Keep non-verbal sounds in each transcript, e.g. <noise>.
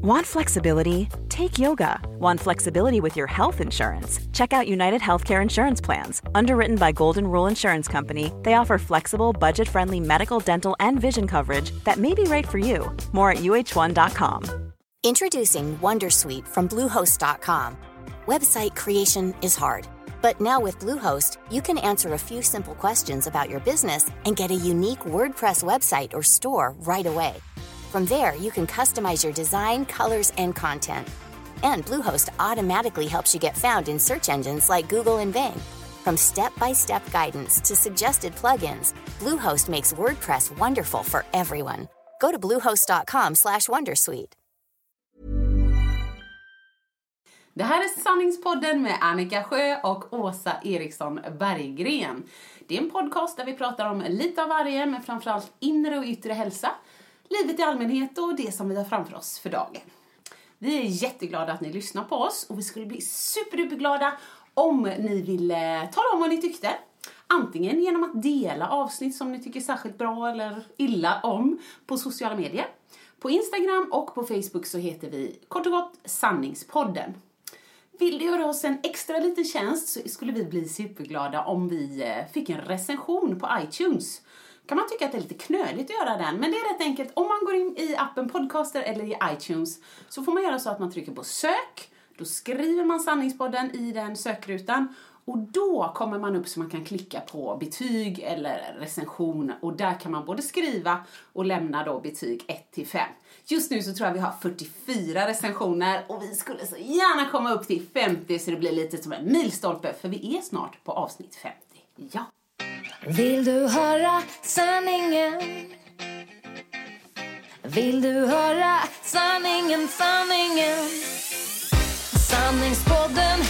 Want flexibility? Take yoga. Want flexibility with your health insurance? Check out United Healthcare Insurance Plans. Underwritten by Golden Rule Insurance Company, they offer flexible, budget friendly medical, dental, and vision coverage that may be right for you. More at uh1.com. Introducing Wondersuite from Bluehost.com. Website creation is hard, but now with Bluehost, you can answer a few simple questions about your business and get a unique WordPress website or store right away. From there, you can customize your design, colors, and content. And Bluehost automatically helps you get found in search engines like Google and Bing. From step-by-step -step guidance to suggested plugins, Bluehost makes WordPress wonderful for everyone. Go to bluehost.com/wondersuite. Det här är Sanningspodden med Annika Sjö och Åsa Eriksson Berggren. Det är en podcast där vi pratar om lite av varje, men framförallt inre och yttre hälsa, livet i allmänhet och det som vi har framför oss för dagen. Vi är jätteglada att ni lyssnar på oss och vi skulle bli superduperglada om ni ville eh, tala om vad ni tyckte. Antingen genom att dela avsnitt som ni tycker särskilt bra eller illa om på sociala medier. På Instagram och på Facebook så heter vi kort och gott Sanningspodden. Vill du göra oss en extra liten tjänst så skulle vi bli superglada om vi eh, fick en recension på iTunes kan man tycka att det är lite knöligt att göra den, men det är rätt enkelt. Om man går in i appen Podcaster eller i iTunes så får man göra så att man trycker på sök, då skriver man Sanningspodden i den sökrutan och då kommer man upp så man kan klicka på betyg eller recension och där kan man både skriva och lämna då betyg 1 till 5. Just nu så tror jag vi har 44 recensioner och vi skulle så gärna komma upp till 50 så det blir lite som en milstolpe för vi är snart på avsnitt 50. Ja. Vill du höra sanningen? Vill du höra sanningen, sanningen? Sanningspodden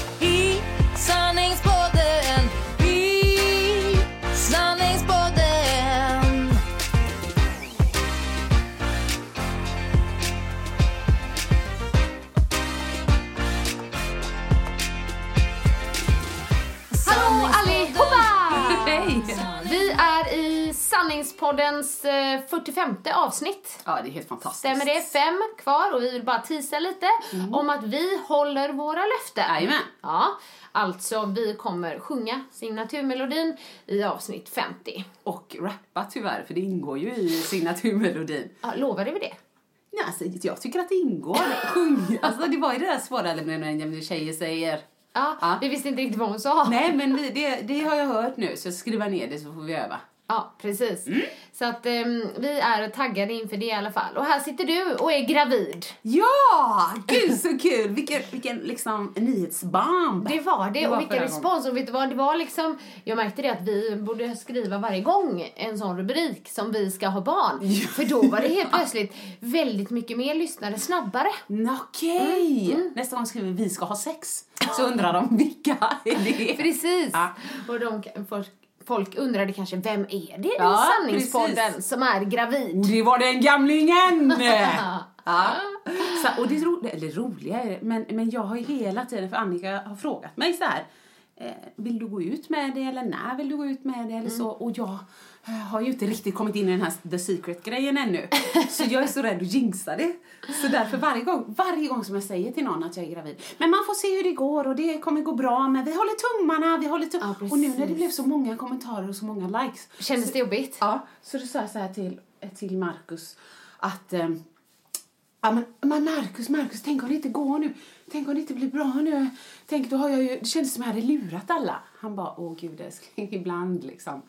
Sanningspoddens eh, 45 avsnitt. Ja, det är helt fantastiskt. Stämmer det? Fem kvar och vi vill bara tisa lite om att vi håller våra löften. Jajamän. Ja, alltså vi kommer sjunga signaturmelodin i avsnitt 50. Och rappa tyvärr, för det ingår ju i signaturmelodin. Ja, lovade vi det? Ja, alltså, jag tycker att det ingår. Sjung. Alltså, det var ju det där svåra när tjejer säger. Ja, Ja. vi visste inte riktigt vad hon sa. Nej, men vi, det, det har jag hört nu, så jag skriver ner det så får vi öva. Ja, precis. Mm. Så att ehm, vi är taggade inför det i alla fall. Och här sitter du och är gravid. Ja! Gud så kul! Vilken, vilken liksom nyhetsbomb. Det var det, Det var och vilken respons. Och vet du vad, det var liksom, jag märkte det att vi borde skriva varje gång en sån rubrik som vi ska ha barn. För då var det helt plötsligt väldigt mycket mer lyssnare snabbare. Okej! Mm, Nästa gång skriver vi ska ha sex. Så undrar de vilka är det? Precis. Ja. Och de, folk, folk undrade kanske, vem är det Ja, i Sanningspodden precis. som är gravid? Och det var den gamlingen! <laughs> ja. Så, och det roliga, eller roliga är det, men, men jag har ju hela tiden, för Annika har frågat mig så här. Eh, vill du gå ut med det eller när vill du gå ut med det eller så? Och jag har ju inte riktigt kommit in i den här The Secret-grejen ännu. Så jag är så rädd att jinxa det. Så därför varje gång, varje gång som jag säger till någon att jag är gravid. Men man får se hur det går och det kommer gå bra men vi håller tummarna, vi håller tummarna. Ja, och nu när det blev så många kommentarer och så många likes. Kändes det jobbigt? Ja, så då sa jag så här till, till Marcus att ehm, Ja, men, men Marcus, Marcus, tänk om det inte går nu. Tänk om det inte blir bra nu. Tänk, då har jag ju, det kändes som jag hade lurat alla. Han bara, åh gud älskling, <laughs> ibland liksom.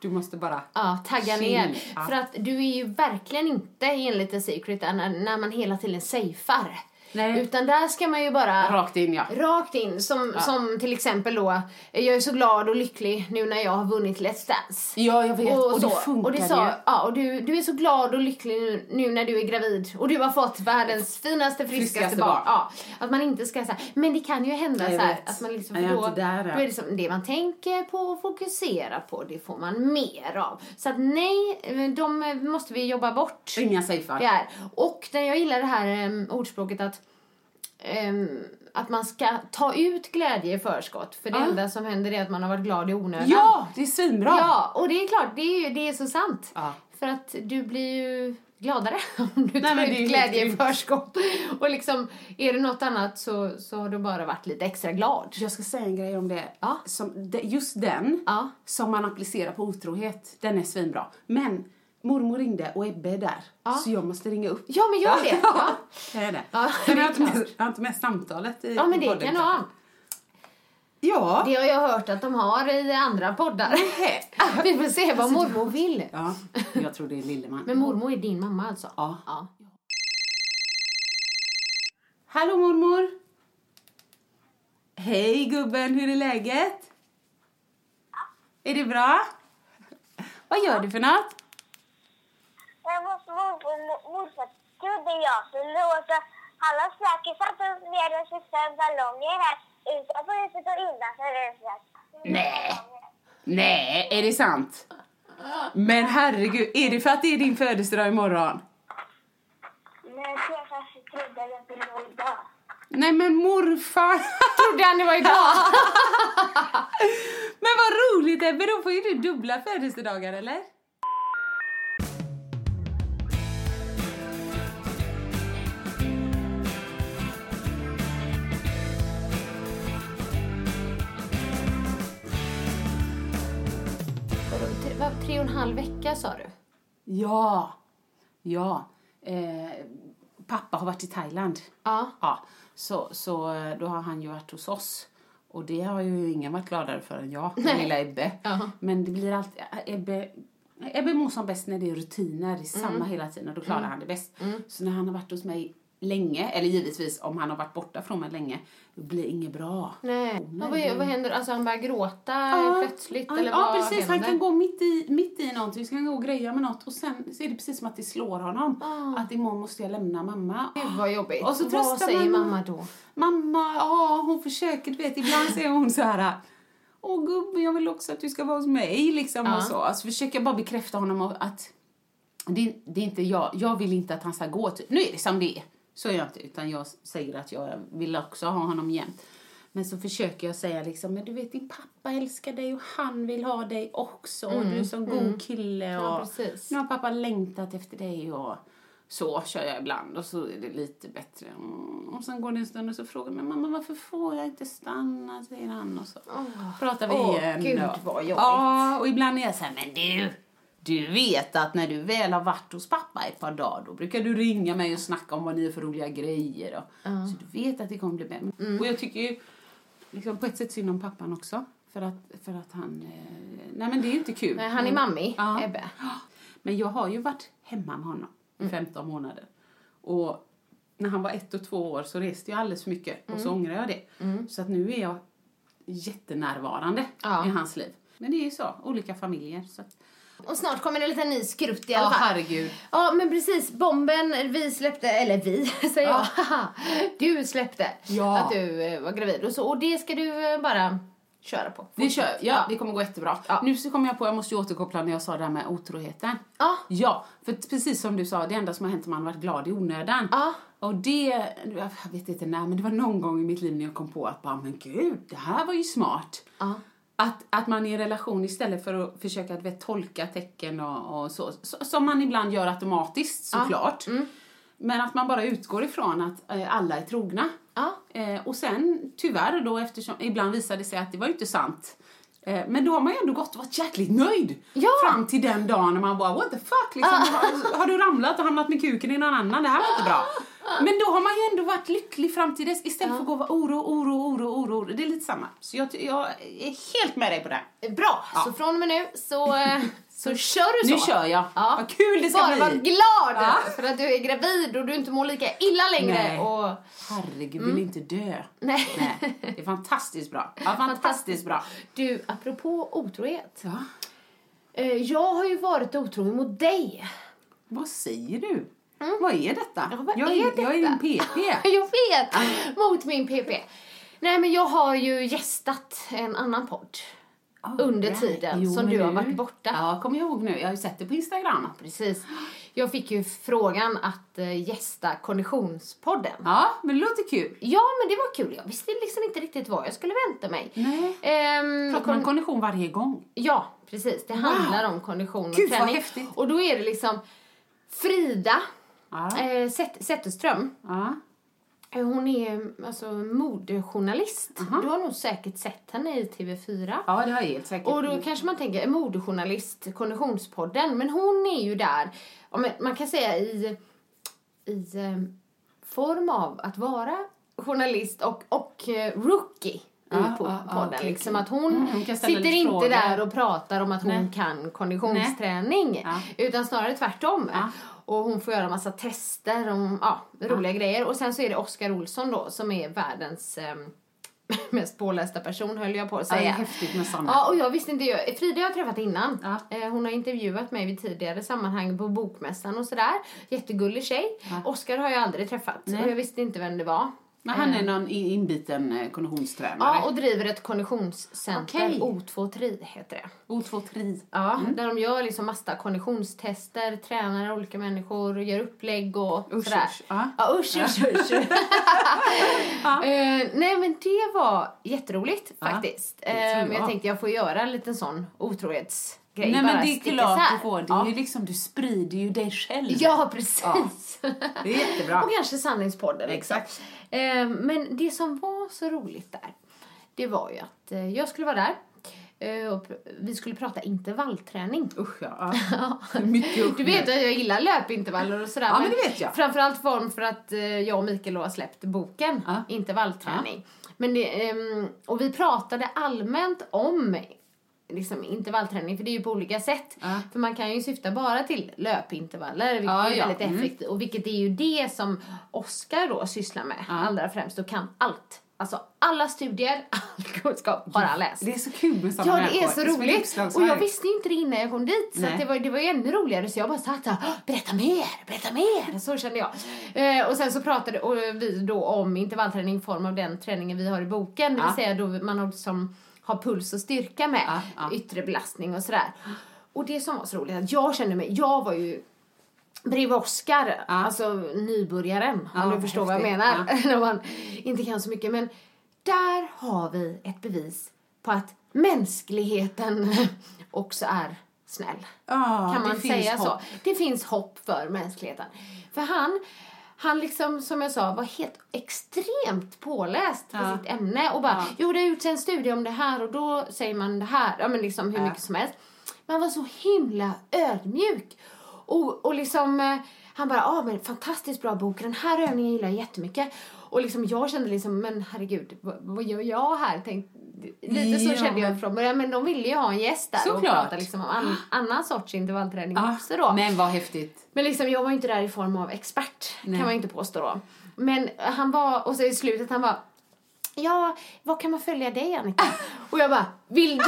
Du måste bara... Ja, tagga chill. ner. Ja. För att du är ju verkligen inte enligt The Secret när, när man hela tiden safear. Nej. Utan där ska man ju bara... Rakt in, ja. Rakt in, som, som till exempel då, jag är så glad och lycklig nu när jag har vunnit Let's Dance. Ja, jag vet. Och, det så. funkar och det ju. sa, ja, och du, du är så glad och lycklig nu, nu när du är gravid och du har fått världens finaste, friskaste, Friskaste barn. barn. Ja, att man inte ska säga men det kan ju hända Jag så här, att man liksom, Jag då, där, då ja. är det som det man tänker på och fokuserar på, det får man mer av. Så att nej, de måste vi jobba bort. Inga safear. Det. Och när jag gillar det här um, ordspråket att ehm, att man ska ta ut glädje i förskott. För det Ja. enda som händer är att man har varit glad i onödan. Ja, det är svinbra. Ja, och det är klart, det är, det är så sant. Ja. För att du blir ju gladare <laughs> om du tar är ut glädje i förskott. Och liksom, är det något annat så, så har du bara varit lite extra glad. Jag ska säga en grej om det. Ja. Som, just den Ja. som man applicerar på otrohet, den är svinbra. Men mormor ringde och Ebbe är där. Ja. Så jag måste ringa upp. Ja, men gör det. <laughs> Ja. det är det. Ja, det har jag, inte klart. med, jag har inte med samtalet i Ja, men det podden kan du ha. Ja. Det har jag hört att de har i andra poddar. <laughs> Vi får se vad mormor vill. ja. Jag tror det är Lilleman. Men mormor är din mamma alltså? Ja. ja. Hallå mormor! Hej gubben, hur är läget? Är det bra? Vad gör du för något? Jag måste morfar och morfar trodde jag skulle låta alla snackisar ner och sista ballonger här utanför huset och innanför huset. Nej. Nej, är det sant? Men herregud, är det för att det är din födelsedag imorgon? Men jag trodde att det var idag. Nej men morfar! <laughs> Trodde han det var idag? <laughs> men vad roligt Ebbe, då får ju du dubbla födelsedagar eller? Vadå, tre- och en halv vecka sa du? Ja, ja. Eh, pappa har varit i Thailand. Ja. Ja, så, så eh, då har han ju varit hos oss. Och det har ju ingen varit gladare för än jag, den lilla Ebbe. Jaha. Men det blir alltid, Ebbe, Ebbe mår som bäst när det är rutiner, det är samma Mm. hela tiden och då klarar han det bäst. Så när han har varit hos mig länge, eller givetvis om han har varit borta från mig länge, då blir det inget bra. Nej. Men vad, vad händer? Alltså han börjar gråta Ja, plötsligt? ja, eller ja, vad precis. händer? Han kan gå mitt i, mitt i någonting, så kan han gå och greja med något och sen så är det precis som att det slår honom. Att imorgon måste jag lämna mamma. Gud vad jobbigt. Och så vad tröstar säger man- mamma då? Mamma, ja hon försöker, du vet ibland säger hon så här Åh gubben, jag vill också att du ska vara hos mig liksom och så. Alltså försöker jag bara bekräfta honom och att det, det är inte jag, jag vill inte att han ska gå typ. Nu är det som det är. Så är jag inte, utan jag säger att jag vill också ha honom jämt. Men så försöker jag säga liksom, men du vet din pappa älskar dig och han vill ha dig också och du är så god kille och Ja, nu har pappa längtat efter dig och så kör jag ibland och så är det lite bättre. Mm. Och sen går det en stund och så frågar man mamma varför får jag inte stanna säger han och så pratar vi Åh, igen. Gud, och, vad jobbigt. Ja, och ibland är jag så här, men du, du vet att när du väl har varit hos pappa ett par dagar då brukar du ringa mig och snacka om vad ni är för roliga grejer. Och, Så du vet att det kommer bli bättre. Mm. Och jag tycker ju liksom, på ett sätt synd om pappan också. För att, för att han, eh, nej men det är inte kul. Nej, han är mammi, Ja. Ebbe. Men jag har ju varit hemma med honom i 15 månader. Och när han var ett och två år så reste jag alldeles för mycket och så ångrar jag det. Så att nu är jag jättenärvarande Ja. i hans liv. Men det är ju så, olika familjer. Så att, Och snart kommer det en liten ny skrutt i alla ja, fall. herregud. Ja, men precis. Bomben vi släppte, eller vi <laughs> säger jag. <laughs> du släppte Ja. att du eh, var gravid. Och, så, och det ska du eh, bara köra på. Det, kör, ja, det kommer gå jättebra. Ja. Nu så kommer jag på, jag måste ju återkoppla när jag sa det här med otroheten. Ja. Ja, för precis som du sa, det enda som har hänt är att man har varit glad i onödan. Ja. Och det, jag vet inte när, men det var någon gång i mitt liv när jag kom på att bara, men gud, det här var ju smart. Ja. Att, att man i en relation istället för att försöka att vet, tolka tecken och, och så, så, som man ibland gör automatiskt såklart. Mm. Men att man bara utgår ifrån att eh, alla är trogna. Ja. Eh, och sen tyvärr då eftersom ibland visade det sig att det var ju inte sant. Eh, men då har man ju ändå gått och varit jäkligt nöjd. Ja. Fram till den dagen när man bara what the fuck liksom. har, har du ramlat och hamnat med kuken i någon annan? Det här var inte bra. <laughs> Men då har man ju ändå varit lycklig fram till dess istället för att gå och oro, oro, oro, oro. Det är lite samma. Så jag, jag är helt med dig på det. Bra, Ja. så från och med nu så, <laughs> eh, så kör du så. Nu kör jag. Ja. Vad kul det ska Bara bli. var glad Ja. för att du är gravid och du inte mår lika illa längre. Nej. Och, Herregud, vill inte dö. Mm. Nej. Nej. Det är fantastiskt bra. Ja, fantastiskt bra. Du, apropå otrohet. Ja. Eh, jag har ju varit otrogen mot dig. Vad säger du? Vad är detta? Mm. Ja, vad jag, är jag är detta? din PP. <laughs> Jag vet! Mot min PP. Nej, men jag har ju gästat en annan podd. Under tiden som men du har varit borta. Ja, kommer jag ihåg nu. Jag har ju sett det på Instagram. Precis. Jag fick ju frågan att uh, gästa Konditionspodden. Ja, men det låter kul. Ja, men det var kul. Jag visste liksom inte riktigt vad jag skulle vänta mig. Nej. Ehm, Pratar man kondition varje gång? Ja, precis. Det handlar om kondition och Gud, vad träning. häftigt. Och då är det liksom Frida Ja. eh, Zet- Zetterström. Ja. Eh, Hon är alltså modejournalist. Du har nog säkert sett henne i TV4. ja, det har jag helt säkert. Och då kanske man tänker, en modejournalist, Konditionspodden. Men hon är ju där, man kan säga i, i eh, form av att vara journalist och, och eh, rookie i Ja, po- ja, ja, podden. okej, liksom att hon, Mm, hon sitter inte frågor. där och pratar om att hon Nej. kan konditionsträning. Ja. Utan snarare tvärtom. Ja. Och hon får göra massa tester om ja, roliga grejer. Och sen så är det Oskar Olsson då som är världens eh, <laughs> mest pålästa person höll jag på att Ja, säga. häftigt med såna. Ja, och jag visste inte, jag, Frida har jag träffat innan. Ja. Eh, hon har intervjuat mig vid tidigare sammanhang på bokmässan och sådär. Jättegullig tjej. Oskar har jag aldrig träffat Nej. och jag visste inte vem det var. Men han är någon in- inbiten eh, konditionstränare. Ja, och driver ett konditionscenter. Okej. O2 Tri heter det. O2 tri. Ja, där de gör liksom massa konditionstester, tränar olika människor, gör upplägg och Usch, sådär. usch, ja. Ja, usch, usch, usch. <laughs> Eh, nej, men det var jätteroligt Ja, faktiskt. det Eh, men jag. jag tänkte jag får göra en liten sån otrohetsgrej. Nej men det är klart isär. du får. Det är ja. ju liksom, du sprider ju dig själv. ja, precis. Det är jättebra. <laughs> och kanske Sanningspodden. Exakt. Eh, men det som var så roligt där, det var ju att eh, jag skulle vara där. eh, och vi skulle prata intervallträning. Usch <laughs> ja. ja. Mycket usch. Du vet att jag gillar löpintervaller och sådär. Ja, men det vet jag. Framförallt form för att eh, jag och Mikael har släppt boken Ja. Intervallträning. Men det, ehm, och vi pratade allmänt om liksom, intervallträning, för det är ju på olika sätt. Ja. För man kan ju syfta bara till löpintervaller, vilket Ja, är ja. väldigt Mm. effektivt. Och vilket är ju det som Oskar då sysslar med allra främst och kan allt. Alltså alla studier, <laughs> all kunskap har han läst. Det är så kul med sådana Ja, det är så roligt. Och jag visste ju inte det innan jag kom dit. Så Nej. att det, var, det var ju ännu roligare. Så jag bara satt "Åh, berätta mer, berätta mer. Så kände jag. Eh, och sen så pratade vi då om intervallträning i form av den träningen vi har i boken. Det vill säga då man har, som har puls och styrka med. Ja, ja. Yttre belastning och sådär. Och det som var så roligt att jag kände mig, jag var ju bredvid Oscar, alltså nybörjaren, Ja, om du förstår vad jag häftigt. menar. <laughs> När man inte kan så mycket. Men där har vi ett bevis på att mänskligheten <laughs> också är snäll. Ja, kan man säga så? hopp. Det finns hopp för mänskligheten. För han, han liksom, som jag sa, var helt extremt påläst på Ja. sitt ämne och bara, Ja. jo det har gjorts en studie om det här och då säger man det här, ja men liksom hur Ja. mycket som helst. Men han var så himla ödmjuk. Och, och liksom, eh, han bara, ja men fantastiskt bra bok, den här övningen gillar jag jättemycket. Och liksom jag kände liksom, men herregud, vad, vad gör jag här? Tänk, lite så Ja, kände jag från början, men de ville ju ha en gäst där och Såklart. prata liksom om an, annan sorts intervallträning Ja, också då. Men vad häftigt. Men liksom, jag var inte där i form av expert, Nej. kan man inte påstå då. Men han var, och så i slutet han var Ja, vad kan man följa dig Annika? <laughs> Och jag bara, vill du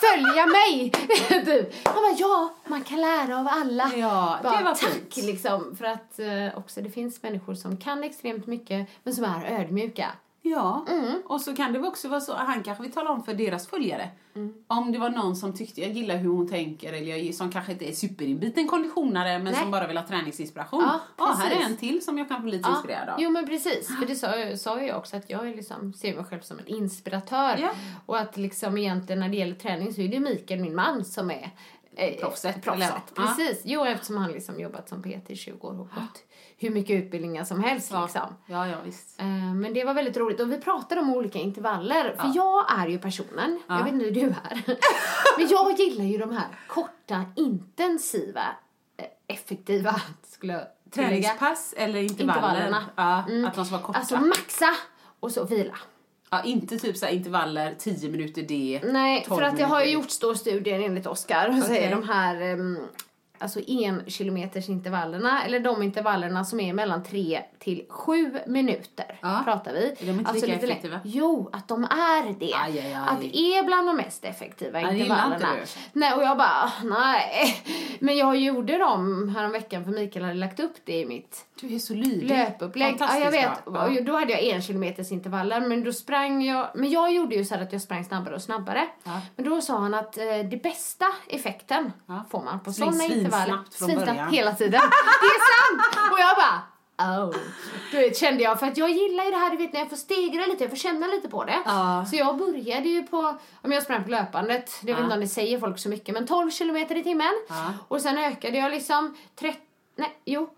följa mig? <laughs> typ. Han bara, ja, man kan lära av alla. Ja, det bara, var tack fint. liksom. För att eh, också det finns människor som kan extremt mycket, men som är ödmjuka. Ja, Mm. och så kan det också vara så, han kanske vill tala om för deras följare. Mm. Om det var någon som tyckte, jag gillar hur hon tänker, eller jag, som kanske inte är superinbiten konditionare, men Nej. som bara vill ha träningsinspiration. Ja, Ja, här är en till som jag kan bli lite inspirerad av. Jo men precis, för det <gasps> sa, sa jag också att jag är liksom, ser mig själv som en inspiratör. Ja. Och att liksom egentligen när det gäller träning så är det Mikael, min man, som är eh, Proffset, proffset. Ja. Precis, jo eftersom han liksom jobbat som PT i 20 år och gått <gasps> hur mycket utbildningar som helst Ja. liksom. Ja, ja, visst. Eh, Men det var väldigt roligt och vi pratade om olika intervaller. För jag är ju personen, jag vet inte hur du är. <laughs> Men jag gillar ju de här korta, intensiva, eh, effektiva, skulle jag. Träningspass eller intervaller? Intervallerna. Ja, Mm. att de ska vara korta. Alltså maxa och så vila. ja, inte typ så intervaller, 10 minuter det, Nej, 12 för att det har ju gjorts då studier enligt Oskar Okej. de här um, alltså en kilometers intervallerna eller de intervallerna som är mellan 3 till 7 minuter Ja. pratar vi. de inte alltså lika lite lä- effektiva? Jo, att de är det. Aj, aj, aj. Att det är bland de mest effektiva det inte intervallerna. du. Nej, och jag bara, nej. <laughs> Men jag gjorde dem häromveckan för Mikael hade lagt upp det i mitt Du är så lydig. löpupplägg. Ja, jag vet. bra. Då hade jag en kilometers intervaller men då sprang jag, men jag gjorde ju så att jag sprang snabbare och snabbare. Ja. Men då sa han att eh, det bästa effekten Ja. får man på sådana intervaller. Svinsnabbt från Svinsnabbt början. hela tiden. Det är sant! Och jag bara Oh. Du vet, kände jag, för att jag gillar ju det här, du vet när jag får stegra lite, jag får känna lite på det. Ja. Så jag började ju på, om jag sprang på löpandet, det vet Ja. inte om det säger folk så mycket, men 12 kilometer i timmen. Ja. Och sen ökade jag liksom 30, nej, jo,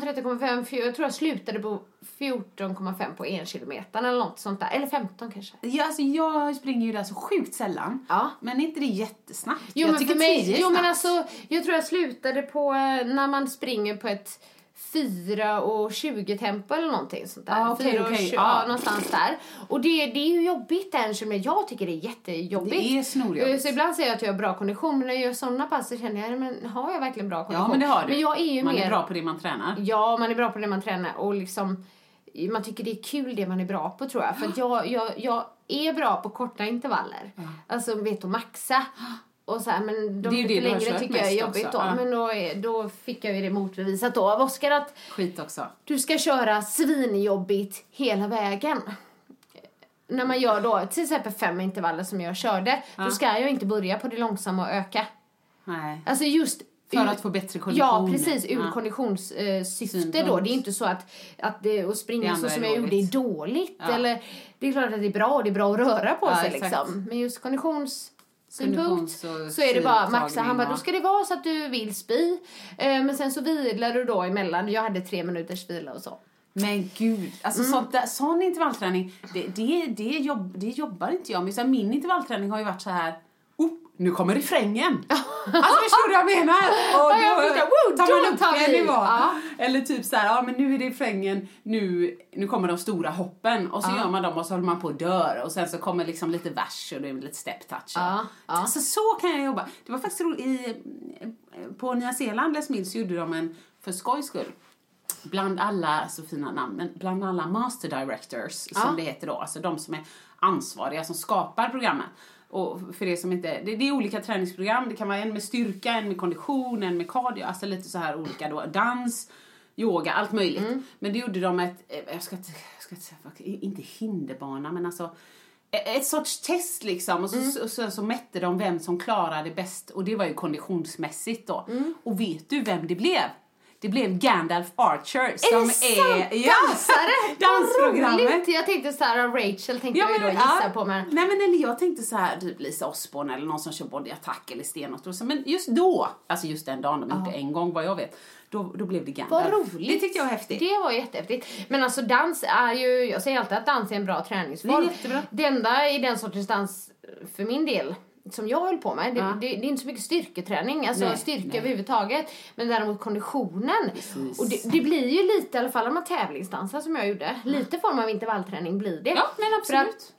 13, 13,5, fj- jag tror jag slutade på 14,5 på en kilometer eller något sånt där. Eller 15 kanske. Ja, alltså jag springer ju där så sjukt sällan. Ja. Men är inte det jättesnabbt? Jo, jag men tycker för mig, 10 är jo men alltså, jag tror jag slutade på eh, när man springer på ett 4 och 20 tempo eller någonting sånt där. Ah, okej, 4 och okej, 20, ja. ja, någonstans där. Och det, det är ju jobbigt en kilometer. Jag tycker det är jättejobbigt. Det är snorjobbigt. Eh, Så ibland säger jag att jag har bra kondition, men när jag gör sådana pass så känner jag, men har jag verkligen bra kondition? Ja, men det har du. Men jag är ju man mer... är bra på det man tränar. Ja, man är bra på det man tränar och liksom man tycker det är kul det man är bra på tror jag. För jag, jag, jag är bra på korta intervaller. Alltså vet att maxa. Och så här, men de Det är ju det längre tycker jag är jobbigt också, då. ja. Men då, är, då fick jag ju det motbevisat då av Oskar att Skit också. du ska köra svinjobbigt hela vägen. När man gör då till exempel fem intervaller som jag körde, då ska jag inte börja på det långsamma och öka. Nej. Alltså just För ur- att få bättre kondition. Ja, precis. Ur Ja. konditionssyfte Synpunkt. då. Det är inte så att, att det, att springa så som är jag gjorde är dåligt. Ja. Eller, det är klart att det är bra och det är bra att röra på Ja, sig exakt. liksom. Men just Konditions- och så är det bara maxa. Han bara, då ska det vara så att du vill spy. Eh, men sen så vilar du då emellan. Jag hade tre minuters vila och så. Men gud, alltså Mm. sånt där, sån intervallträning, det, det, det, jobb, det jobbar inte jag med. Så här, min intervallträning har ju varit så här, nu kommer refrängen. <laughs> alltså förstår du vad jag menar? Och Ja, jag. Woo, tar man då upp en nivå. Ja. Eller typ så här, ja men nu är det refrängen, nu, nu kommer de stora hoppen. Och så gör man dem och så håller man på och dör. Och sen så kommer liksom lite vers och det är lite step touch. Ja, ja. Alltså så kan jag jobba. Det var faktiskt roligt, i, på Nya Zeeland, Les Mills, gjorde de en, för skojs skull, bland alla, så fina namn, men bland alla master directors som Ja. det heter då, alltså de som är ansvariga som skapar programmen. Och för det som inte, det, det är olika träningsprogram, det kan vara en med styrka, en med kondition, en med cardio, alltså lite så här olika då, dans, yoga, allt möjligt. Mm. Men det gjorde de ett, eh, jag ska jag ska inte hinderbana, men alltså eh, ett sorts test liksom och så, Mm. så, så, så mätte de vem som klarade bäst och det var ju konditionsmässigt då. Och vet du vem det blev? Det blev Gandalf Archer som det sant? är... Ja, <laughs> Dansare? dansprogrammet. Jag tänkte så här, Rachel tänkte jag ju då gissa på. Men... Nej men eller jag tänkte så här, typ Lisa Osborne eller någon som kör body attack eller så, men just då, alltså just den dagen, de det en gång vad jag vet, då, då blev det Gandalf. Vad roligt. Det tyckte jag var häftigt. Det var jättehäftigt. Men alltså dans är ju, jag säger alltid att dans är en bra träningsform. Det är jättebra. Det enda i den sortens dans, för min del, som jag höll på med, det, Ja. det, det är inte så mycket styrketräning, alltså Nej, styrka nej. överhuvudtaget. Men däremot konditionen. Precis. Och det, det blir ju lite, i alla fall om man tävlingsdansar som jag gjorde, lite form av intervallträning blir det. Ja men absolut.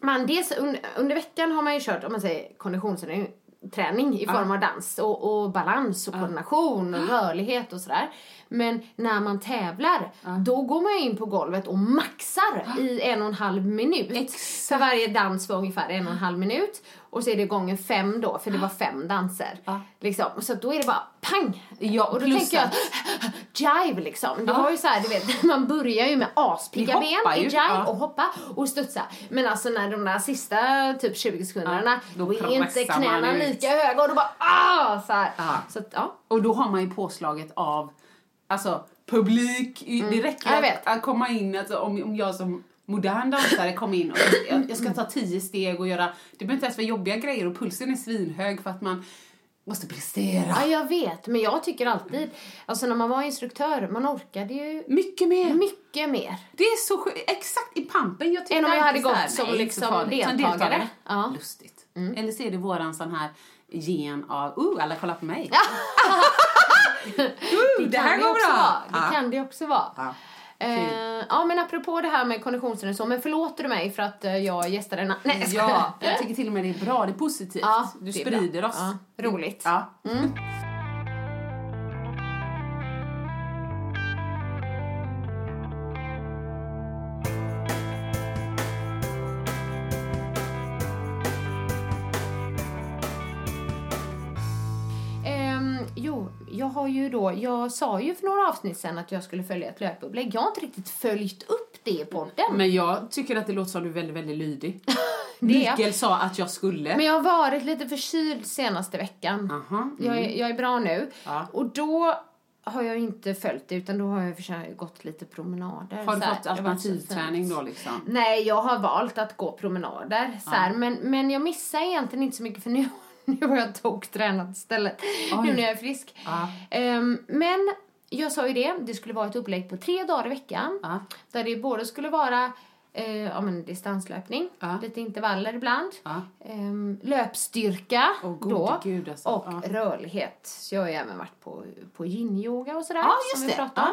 man dels under, under veckan har man ju kört om man säger konditionsträning träning i form av dans och, och balans och koordination och rörlighet och sådär. Men när man tävlar, då går man in på golvet och maxar i en och en halv minut. Exakt. För varje dans var ungefär en och en halv minut. Och så är det gånger fem då, för det var fem danser. Liksom. Så då är det bara pang! Ja, och då tänker jag jive liksom. Det var ju så här, du vet, <laughs> man börjar ju med aspigga ben i jive ja. och hoppa och studsa. Men alltså när de där sista typ 20 sekunderna, Ja, då då är inte knäna lika höga och då bara ah! Så. Ja. så att, ja. Och då har man ju påslaget av, alltså publik, i- det räcker Mm. Att, att komma in, alltså, om, om jag som modern dansare kom in och jag, jag, ska ta tio steg och göra, det behöver inte ens vara jobbiga grejer och pulsen är svinhög för att man måste prestera. ja, jag vet. Men jag tycker alltid, alltså när man var instruktör, man orkade ju Mycket mer. mycket mer. Det är så sjukt, exakt i pampen. Jag tyckte Än om jag hade här, gått som nej, liksom. Som deltagare. Ja. Mm. Lustigt. Eller så är det våran sån här gen av, uh, alla kollar på mig. <laughs> <laughs> det, här går bra. Det Ja. kan det också vara. Ja. Eh, ja men apropå det här med konditionsträning så, men förlåter du mig för att eh, jag gästade en... Nej. Ja, jag tycker till och med det är bra, det är positivt. Ja, du sprider oss. Ja, roligt. Ja. Ju då, jag sa ju för några avsnitt sen att jag skulle följa ett löpupplägg. Jag har inte riktigt följt upp det i podden. Men jag tycker att det låter som du är väldigt, väldigt lydig. <laughs> Mikael sa att jag skulle. Men jag har varit lite förkyld senaste veckan. Aha, mm. Jag, är, jag är bra nu. Ja. Och då har jag inte följt det utan då har jag försökt gått lite promenader. Har du fått alternativträning då liksom? Nej, jag har valt att gå promenader. Så här, men, men jag missar egentligen inte så mycket för nu, <laughs> nu har jag toktränat istället. Oj. Nu när jag är frisk. Ja. Ehm, men jag sa ju det, det skulle vara ett upplägg på tre dagar i veckan. Ja. Där det både skulle vara eh, ja, men distanslöpning, Ja. lite intervaller ibland. Ja. Ehm, löpstyrka gode då. gud, alltså. Och Ja. rörlighet. Så jag har ju även varit på, på yin-yoga och sådär. Som vi pratade.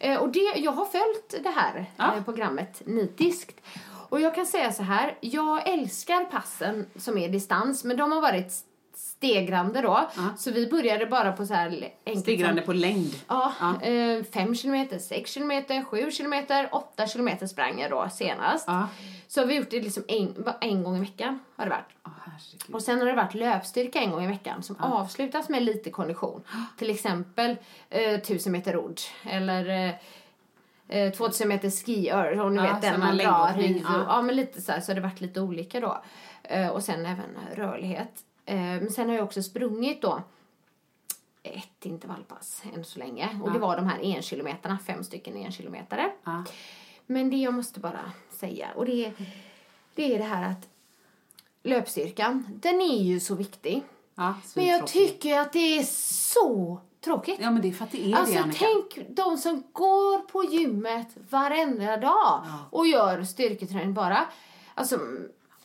Eh, och det, jag har följt det här eh, programmet nitiskt. Och jag kan säga så här, jag älskar passen som är distans, men de har varit stegrande då. Så vi började bara på så här enkelt Stegrande på längd. Ja, Ja. eh, fem kilometer, sex kilometer, sju kilometer, åtta kilometer sprang jag då senast. Ja. Så har vi gjort det liksom en, en gång i veckan har det varit. Herregud. Och sen har det varit löpstyrka en gång i veckan som avslutas med lite kondition. <gasps> Till exempel eh, 1000 meter rodd eller eh, eh, 2000 meter skiör och ni Ja, vet den man drar ja. Ja. ja men lite så här, så har det varit lite olika då. Eh, och sen även rörlighet. Eh, men sen har jag också sprungit då ett intervallpass än så länge. Och det var de här en kilometerna, fem stycken en kilometare. Ja. Men det jag måste bara säga, och det är det, är det här att löpstyrkan, den är ju så viktig. Ja, Men jag svintråkigt. tycker att det är så tråkigt. Ja, men det är för att det är alltså det, Annika. tänk de som går på gymmet varenda dag och gör styrketräning bara. Alltså,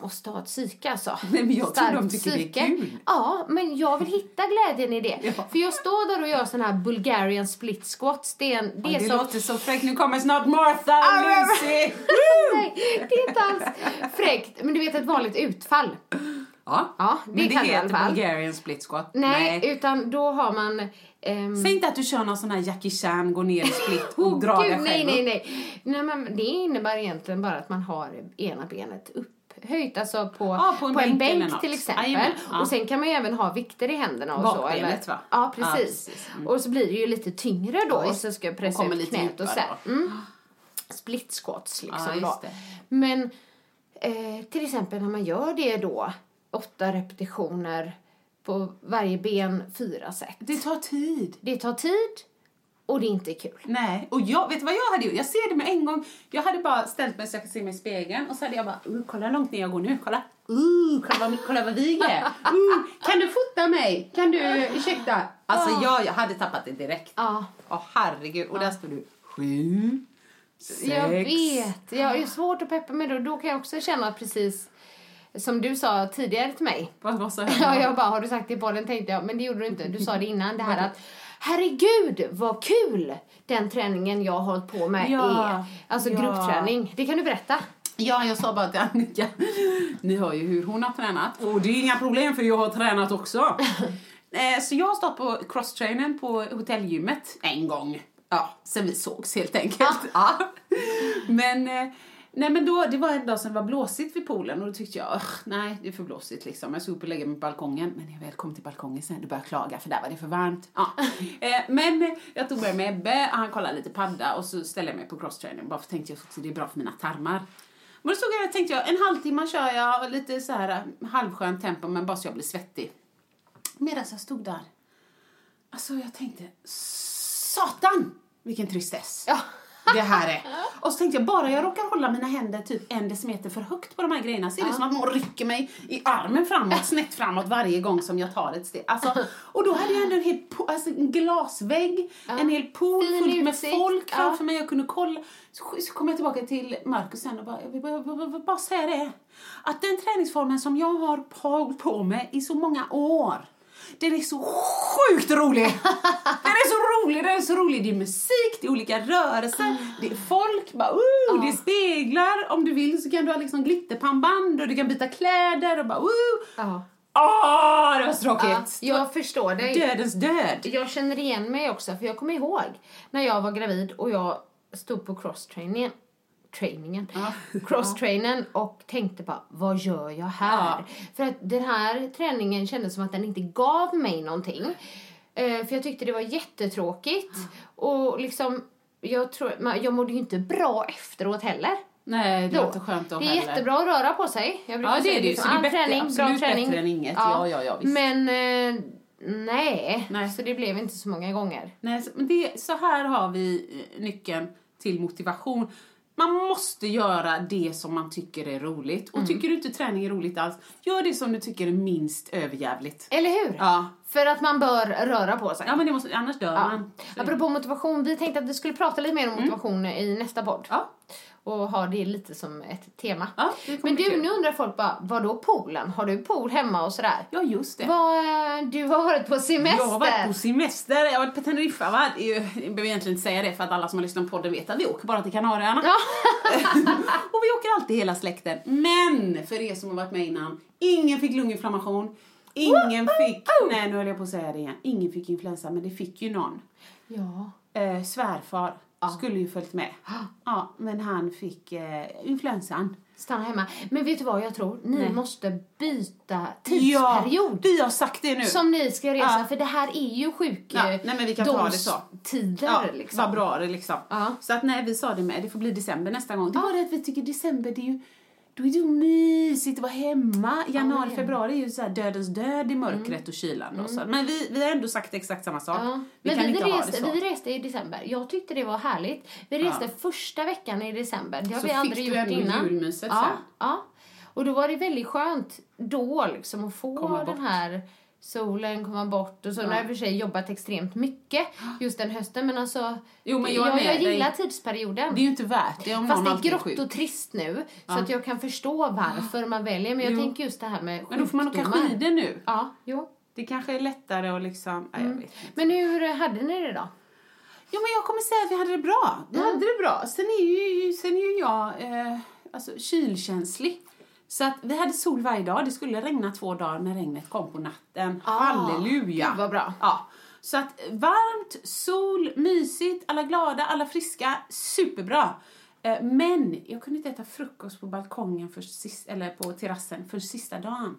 måste ha ett psyke alltså. <laughs> Nej, men jag tror Starkt de tycker det är psyke. kul. Ja, men jag vill hitta glädjen i det. Ja. För jag står där och gör sån här Bulgarian split squats. Det är, en, det är det som... låter så fräckt. Nu kommer snart Martha och Ah, men- Lucy. <laughs> Nej, det är inte alls fräckt. Men du vet ett vanligt utfall. Ja, Ja, det men det heter. Bulgarian split squat. Nej, utan då har man... ehm, Säg inte att du kör någon sån här Jackie Chan, går ner i split och <laughs> Oh, drar dig nej, själv nej, upp. nej. nej men det innebär egentligen bara att man har ena benet upphöjt, alltså på, Ja, på en bänk eller bänk till exempel. Ja. Och sen kan man ju även ha vikter i händerna och så. Bakbenet, eller? va? Ja, Ja, precis. precis. Mm. Och så blir det ju lite tyngre då och så ska jag pressa ut lite knät och så. här. Mm. Split squats liksom då. Men eh, till exempel när man gör det då, åtta repetitioner på varje ben, fyra set. Det tar tid. Det tar tid och det är inte kul. Nej, och jag, vet du vad jag hade gjort? Jag ser det med en gång. Jag hade bara ställt mig så jag kan se mig i spegeln och så hade jag bara, uh, kolla långt ner jag går nu, kolla. Uh, kolla, vad, kolla vad vig är. Uh, kan du fota mig? Kan du, ursäkta? Alltså jag, jag hade tappat det direkt. Ja. Åh herregud, och där står du sju, sex. Jag vet. Jag är svårt att peppa det och då kan jag också känna precis som du sa tidigare till mig. Vad, vad sa <laughs> jag? Ja, jag bara, har du sagt det i podden? Tänkte jag, men det gjorde du inte. Du sa det innan, det här att herregud vad kul den träningen jag har hållit på med Ja, är. Alltså ja. gruppträning. Det kan du berätta. Ja, jag sa bara till Annika, ni hör ju hur hon har tränat. Och det är inga problem för jag har tränat också. <laughs> Eh, Så jag har stått på crosstrainen på hotellgymmet en gång. Ja, sen vi sågs helt enkelt. Ja. <laughs> Men, eh, nej men då, det var en dag som det var blåsigt vid poolen och då tyckte jag, "Ugh, nej det är för blåsigt liksom. Jag såg upp och lägga mig på balkongen. Men när jag väl kom till balkongen sen, då började jag klaga för där var det för varmt. Ja. <laughs> Eh, Men jag tog med mig Ebbe, han kollade lite padda och så ställde jag mig på crosstraining. Bara för tänkte jag att det är bra för mina tarmar. Men då stod jag tänkte jag, en halvtimme kör jag lite så här eh, halvskönt tempo men bara så jag blir svettig. Medan jag stod där, alltså jag tänkte, satan vilken tristess Ja. Det här är. Och så tänkte jag, bara jag råkar hålla mina händer typ en decimeter för högt på de här grejerna så är det som att någon rycker mig i armen framåt, snett framåt varje gång som jag tar ett steg. Alltså, och då hade jag ändå en hel alltså en glasvägg, en hel pool Fin fullt med folk framför mig. Jag kunde kolla. Så, så kom jag tillbaka till Marcus sen och bara, jag vill bara, bara, bara, bara säga det. Att den träningsformen som jag har hållit på med i så många år den är så sjukt rolig! Den är så rolig, den är så rolig. Det är musik, det är olika rörelser, det är folk, bara, uh, det är speglar. Om du vill så kan du ha liksom glitterpannband och du kan byta kläder och bara, uh. Ja. Åh, det var så Ja, tråkigt! jag förstår dig. Dödens död. Jag känner igen mig också, för jag kommer ihåg när jag var gravid och jag stod på crosstrainingen trainingen, crosstrainen och tänkte bara, vad gör jag här? Ja. För att den här träningen kändes som att den inte gav mig någonting. Eh, för jag tyckte det var jättetråkigt och liksom, jag tror, jag mådde ju inte bra efteråt heller. Nej, det var inte skönt då Det är heller. jättebra att röra på sig. Jag brukar Ja, det är det ju. liksom, Så det är bättre- träning, bra träning. bättre än inget. Ja, ja, ja, visst. Men eh, nej. Nej. så det blev inte så många gånger. Nej, så- men det, så här har vi eh, nyckeln till motivation. Man måste göra det som man tycker är roligt. Mm. Och tycker du inte träning är roligt alls, gör det som du tycker är minst överjävligt. Eller hur? Ja. För att man bör röra på sig. Ja, men det måste, annars dör Ja. man. Apropå motivation, vi tänkte att vi skulle prata lite mer om motivation i nästa podd. Ja. Och ha det lite som ett tema. Ja, Men du, nu undrar folk bara, vad då poolen? Har du pool hemma och sådär? Ja, just det. Vad, eh, du har varit på semester. Jag har varit på semester, jag har varit på Teneriffa. Va? Jag behöver egentligen inte säga det för att alla som har lyssnat på podden vet att vi åker bara till Kanarieöarna. Ja. <laughs> och vi åker alltid hela släkten. Men för er som har varit med innan, ingen fick lunginflammation. Ingen fick, nej nu höll jag på att säga det igen, ingen fick influensa men det fick ju någon. ja. Eh, svärfar skulle ju följt med. Ja, men han fick eh, influensan. Stanna hemma. Men vet du vad jag tror? Ni Nej. måste byta Ja, tidsperiod. vi har sagt det nu. Som ni ska resa, Ja. för det här är ju sjuk... Ja, nej, men vi kan ta det så. tider Ja, liksom. februari liksom. Ja. Så att nej, vi sa det med, det får bli december nästa gång. Det var det att vi tycker december, det är ju då är det ju mysigt att vara hemma. Januari, Ja. februari är ju så dödens död i mörkret och kylan. Då, så. Men vi, vi har ändå sagt exakt samma sak. Ja. Vi Men kan vi, inte ha det reste, så. vi reste i december. Jag tyckte det var härligt. Vi reste första veckan i december. Det har Så vi fick aldrig du gjort ändå innan. julmyset ja, sen. ja. Och då var det väldigt skönt då liksom att få den här solen komma bort och så. Nu har jag för sig jobbat extremt mycket just den hösten men alltså Jo, men jag jag dig. gillar tidsperioden. Det är ju inte värt det om Fast någon det är grått och trist nu så att jag kan förstå varför man väljer. Men jag Jo. tänker just det här med Men då får man åka sjukdomar. skidor nu. Ja, jo. Det kanske är lättare att liksom, nej, jag vet inte. Men hur hade ni det då? Jo, men jag kommer säga att vi hade det bra. Vi hade det bra. Sen är ju, sen är ju jag eh, alltså, kylkänslig. Så att vi hade sol varje dag. Det skulle regna två dagar när regnet kom på natten. Ah, Halleluja! gud vad bra. Ja. Så att varmt, sol, mysigt, alla glada, alla friska. Superbra. Eh, men jag kunde inte äta frukost på balkongen för sist, eller på terrassen för sista dagen.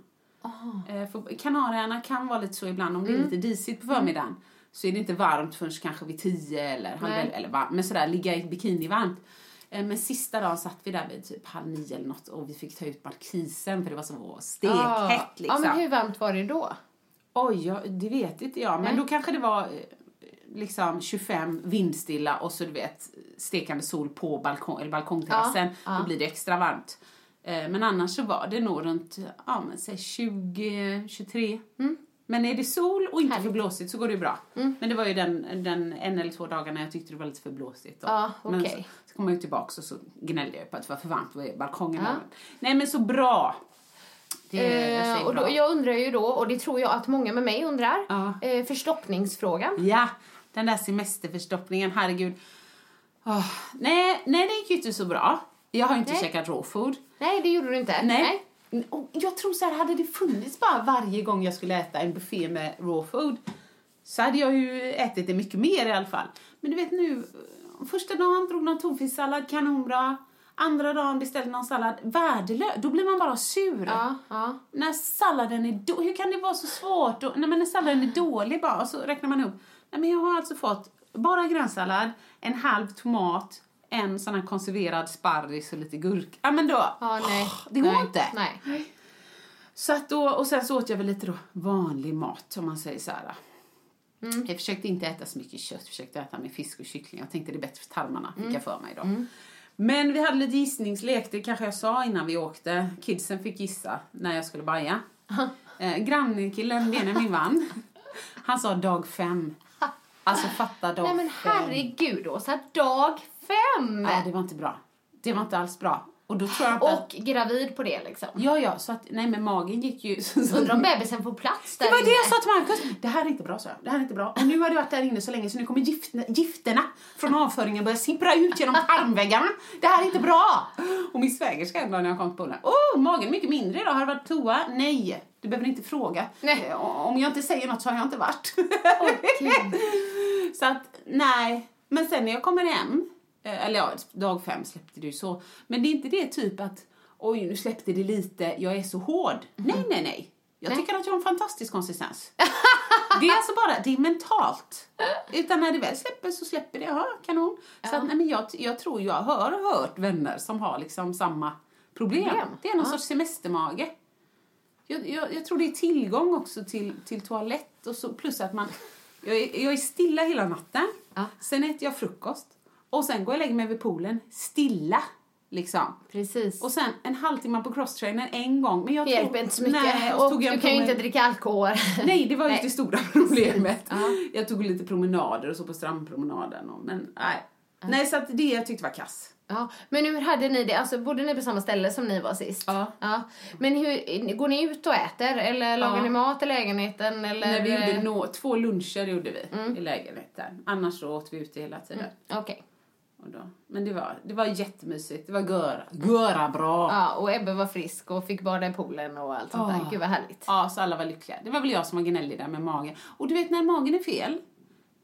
För Kanarieöarna kan vara lite så ibland om det Mm. är lite disigt på förmiddagen. Så är det inte varmt förrän kanske vid tio eller halv eller varmt, men sådär ligga i bikini varmt. Eh, Men sista dagen satt vi där vid typ halv nio eller något och vi fick ta ut markisen för det var så stekhett liksom. Ja, men hur varmt var det då? Oj, ja, det vet inte jag. Men Nej. då kanske det var eh, liksom 25 vindstilla och så du vet stekande sol på balkong, eller balkongterrassen. Ja, ja. Då blir det extra varmt. Eh, Men annars så var det nog runt, ja men säg 20, 23. Men är det sol och inte Mm. Härligt. Mm. för blåsigt så går det ju bra. Men det var ju den, den en eller två dagarna jag tyckte det var lite för blåsigt. Då. Ja, Men okej. så, så kom jag ju tillbaka och så gnällde jag på att det var för varmt på balkongen. Ja. Nej men så bra. Det, jag Eh, säger och då, bra. jag undrar ju då, och det tror jag att många med mig undrar, Ja. eh, förstoppningsfrågan. Ja, den där semesterförstoppningen, herregud. Åh, nej, nej, det gick ju inte så bra. Jag har inte Nej. käkat raw food. Nej, det gjorde du inte. Nej. Och jag tror så här, hade det funnits bara varje gång jag skulle äta en buffé med raw food så hade jag ju ätit det mycket mer i alla fall. Men du vet nu, första dagen drog någon tonfisksallad, kanonbra. Andra dagen beställde någon sallad, värdelös. Då blir man bara sur. Ja, ja. När salladen är dålig, hur kan det vara så svårt? Och, nej, men när salladen är dålig bara, och så räknar man upp. Nej, men jag har alltså fått bara grönsallad, en halv tomat, en sån här konserverad sparris och lite gurka. Ja, men då, Ja, nej. det går nej. inte. Nej. Så att då, och sen så åt jag väl lite då vanlig mat, om man säger så här. Mm. Jag försökte inte äta så mycket kött, försökte äta med fisk och kyckling. Jag tänkte det är bättre för tarmarna, fick Mm. jag för mig då. Men vi hade lite gissningslek, det kanske jag sa innan vi åkte. Kidsen fick gissa när jag skulle baja. <laughs> Eh, grannkillen Benjamin vann. Han sa dag fem. Alltså fatta dag Nej men fem. herregud Åsa, dag fem! Nej, det var inte bra. Det var inte alls bra. Och då tror jag inte att... Och gravid på det liksom. Ja, ja, så att, nej men magen gick ju... <laughs> Undrar om bebisen får plats där Det var det inne. jag sa till Marcus. Det här är inte bra, så. Det här är inte bra. Och nu har du varit där inne så länge så nu kommer gifterna, gifterna från avföringen börja sippra ut genom tarmväggarna. Det här är inte bra. Och min svägerska en dag när jag kom på poolen. Åh, magen är mycket mindre idag. Har du varit toa? Nej. Du behöver inte fråga. Nej. Eh, Om jag inte säger något så har jag inte varit. Gud. <laughs> så att, nej. Men sen när jag kommer hem, eller ja, dag fem släppte ju så. Men det är inte det typ att, oj nu släppte det lite, jag är så hård. Nej, nej, nej. Jag Nej. tycker att jag har en fantastisk konsistens. <laughs> det är alltså bara, det är mentalt. Utan när det väl släpper så släpper det, ja, kanon. Så att, nej, men jag, jag tror jag har hört vänner som har liksom samma problem. Problem. Det är någon Ja. sorts semestermage. Jag, jag, jag tror det är tillgång också till, till toalett och så, plus att man... Jag är, jag är stilla hela natten. Ja. Sen äter jag frukost. Och sen går jag och lägger mig vid poolen, stilla. Liksom. Precis. Och sen en halvtimme på crosstrainern en gång. Men jag det tog- hjälper inte så mycket. Nej, och och tog jag du kan ju inte dricka alkohol. <laughs> Nej, det var ju Nej. det stora <laughs> problemet. Ja. Jag tog lite promenader och så på strandpromenaden. Och, men nej. Nej, så att det jag tyckte var kass. Ja, men hur hade ni det? Alltså, bodde ni på samma ställe som ni var sist? Ja. Men hur, går ni ut och äter? Eller lagar Ja. ni mat i lägenheten? Eller? När vi gjorde nå, två luncher gjorde vi Mm. i lägenheten. Annars så åt vi ute hela tiden. Okej. Och då, men det var, det var jättemysigt. Det var göra, göra bra. Ja, och Ebbe var frisk och fick bada i poolen och allt sånt där. Ja. Gud vad härligt. Ja, så alla var lyckliga. Det var väl jag som var gnällig där med magen. Och du vet när magen är fel,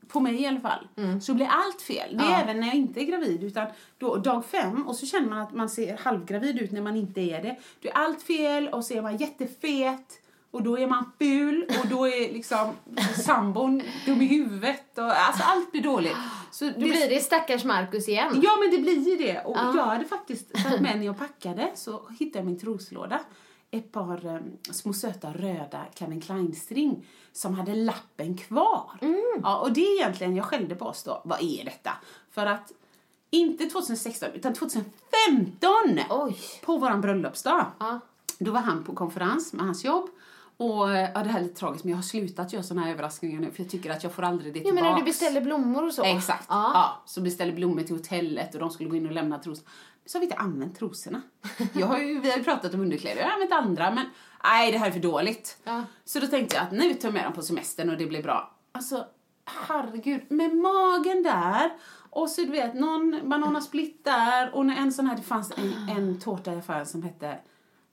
på mig i alla fall, så blir allt fel. Det är Mm. Ja. även när jag inte är gravid. Utan då, dag fem, och så känner man att man ser halvgravid ut när man inte är det. Då är allt fel och så är man jättefet. Och då är man ful och då är liksom sambon dum i huvudet. Och, alltså allt blir dåligt. Så Då blir det stackars Marcus igen. Ja, men det blir ju det. Och Ja. jag hade faktiskt tagit med när jag packade så hittade jag min troslåda ett par um, små söta röda Calvin Klein-string som hade lappen kvar. Mm. Ja, och det är egentligen, jag skällde på oss då, vad är detta? För att inte 2016 utan 2015 Oj. på våran bröllopsdag. Ja. Då var han på konferens med hans jobb. Och ja, det här är lite tragiskt men jag har slutat göra såna här överraskningar nu för jag tycker att jag får aldrig det tillbaks. menar, du beställer blommor och så. Exakt. Ja. Ja. så beställde blommor till hotellet och de skulle gå in och lämna trosorna. Så har vi inte använt trosorna. Jag har ju, vi har ju pratat om underkläder, jag har använt andra men nej det här är för dåligt. Ja. Så då tänkte jag att nu tar jag med dem på semestern och det blir bra. Alltså herregud, med magen där och så du vet någon bananasplit där och en sån här, det fanns en, en tårta i affären som hette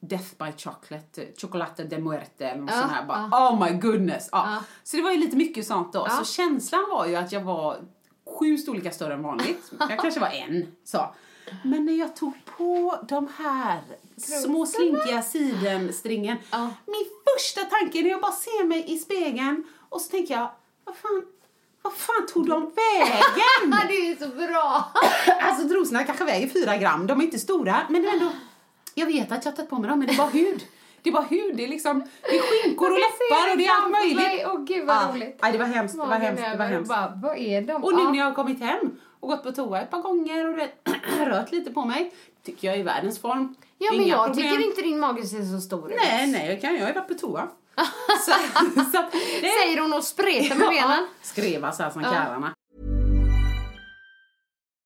Death by Chocolate, Chocolate de Muerte eller något Ja, sånt här. Bara, Oh my goodness! Ja. Ja. Så det var ju lite mycket sånt då. Ja. Så känslan var ju att jag var sju storlekar större än vanligt. <laughs> Jag kanske var en. Så. Men när jag tog på de här små slinkiga sidenstringen. Ja. Min första tanke när jag bara ser mig i spegeln och så tänker jag, vad fan, vad fan tog de vägen? <laughs> det är så bra! <laughs> alltså trosorna kanske väger fyra gram, de är inte stora men det är ändå, jag vet att jag har tagit på mig dem men det är bara hud. Det är bara hud, det är liksom, det är skinkor och läppar och det är allt möjligt. Åh gud vad Ja. roligt. Nej, det var hemskt, det var hemskt, det var hemskt. Bara, vad är de? Och nu Ja. när jag har kommit hem och gått på toa ett par gånger och <clears throat> rört lite på mig, tycker jag är i världens form. Ja, men Inga jag problem. tycker inte din mage ser så stor ut. Nej, nej, jag kan jag har varit på toa. <laughs> så, <laughs> så det Säger hon och spretar med benen. Skreva så här som karlarna.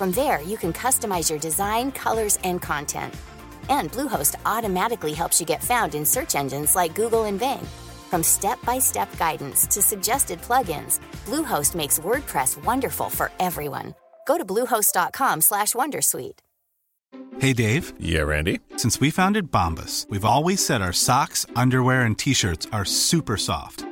From there, you can customize your design, colors, and content. And Bluehost automatically helps you get found in search engines like Google and Bing. From step-by-step guidance to suggested plugins, Bluehost makes WordPress wonderful for everyone. Go to bluehost.com/wondersuite. Hey Dave, Yeah, Randy. since we founded Bombus, we've always said our socks, underwear, and t-shirts are super soft.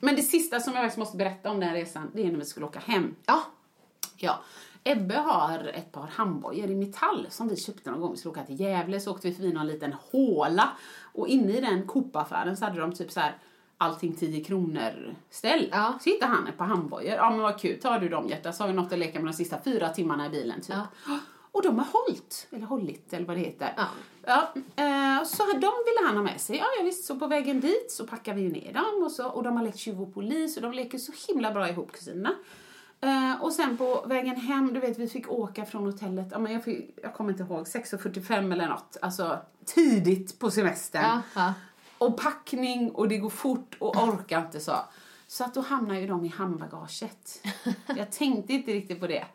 Men det sista som jag faktiskt måste berätta om den här resan, det är när vi skulle åka hem. Ja. Ja. Ebbe har ett par handbojor i metall som vi köpte någon gång. Vi skulle åka till Gävle så åkte vi förbi någon liten håla. Och inne i den Coop-affären så hade de typ så här allting 10 kronor ställ. Ja. Så hittade han ett par handbojor. Ja men vad kul, tar du dem hjärta så har vi något att leka med de sista fyra timmarna i bilen typ. Och de har hållit, eller hållit eller vad det heter. Ja. Ja, eh, så de ville han ha med sig. Ja, ja visst, så på vägen dit så packar vi ju ner dem och, så, och de har lekt tjuv och polis och de leker så himla bra ihop kusinerna. Eh, och sen på vägen hem, du vet vi fick åka från hotellet, ja, men jag, fick, jag kommer inte ihåg, 6.45 eller något. Alltså tidigt på semestern. Ja, ja. Och packning och det går fort och orkar inte så. Så att då hamnar ju de i handbagaget. <laughs> Jag tänkte inte riktigt på det.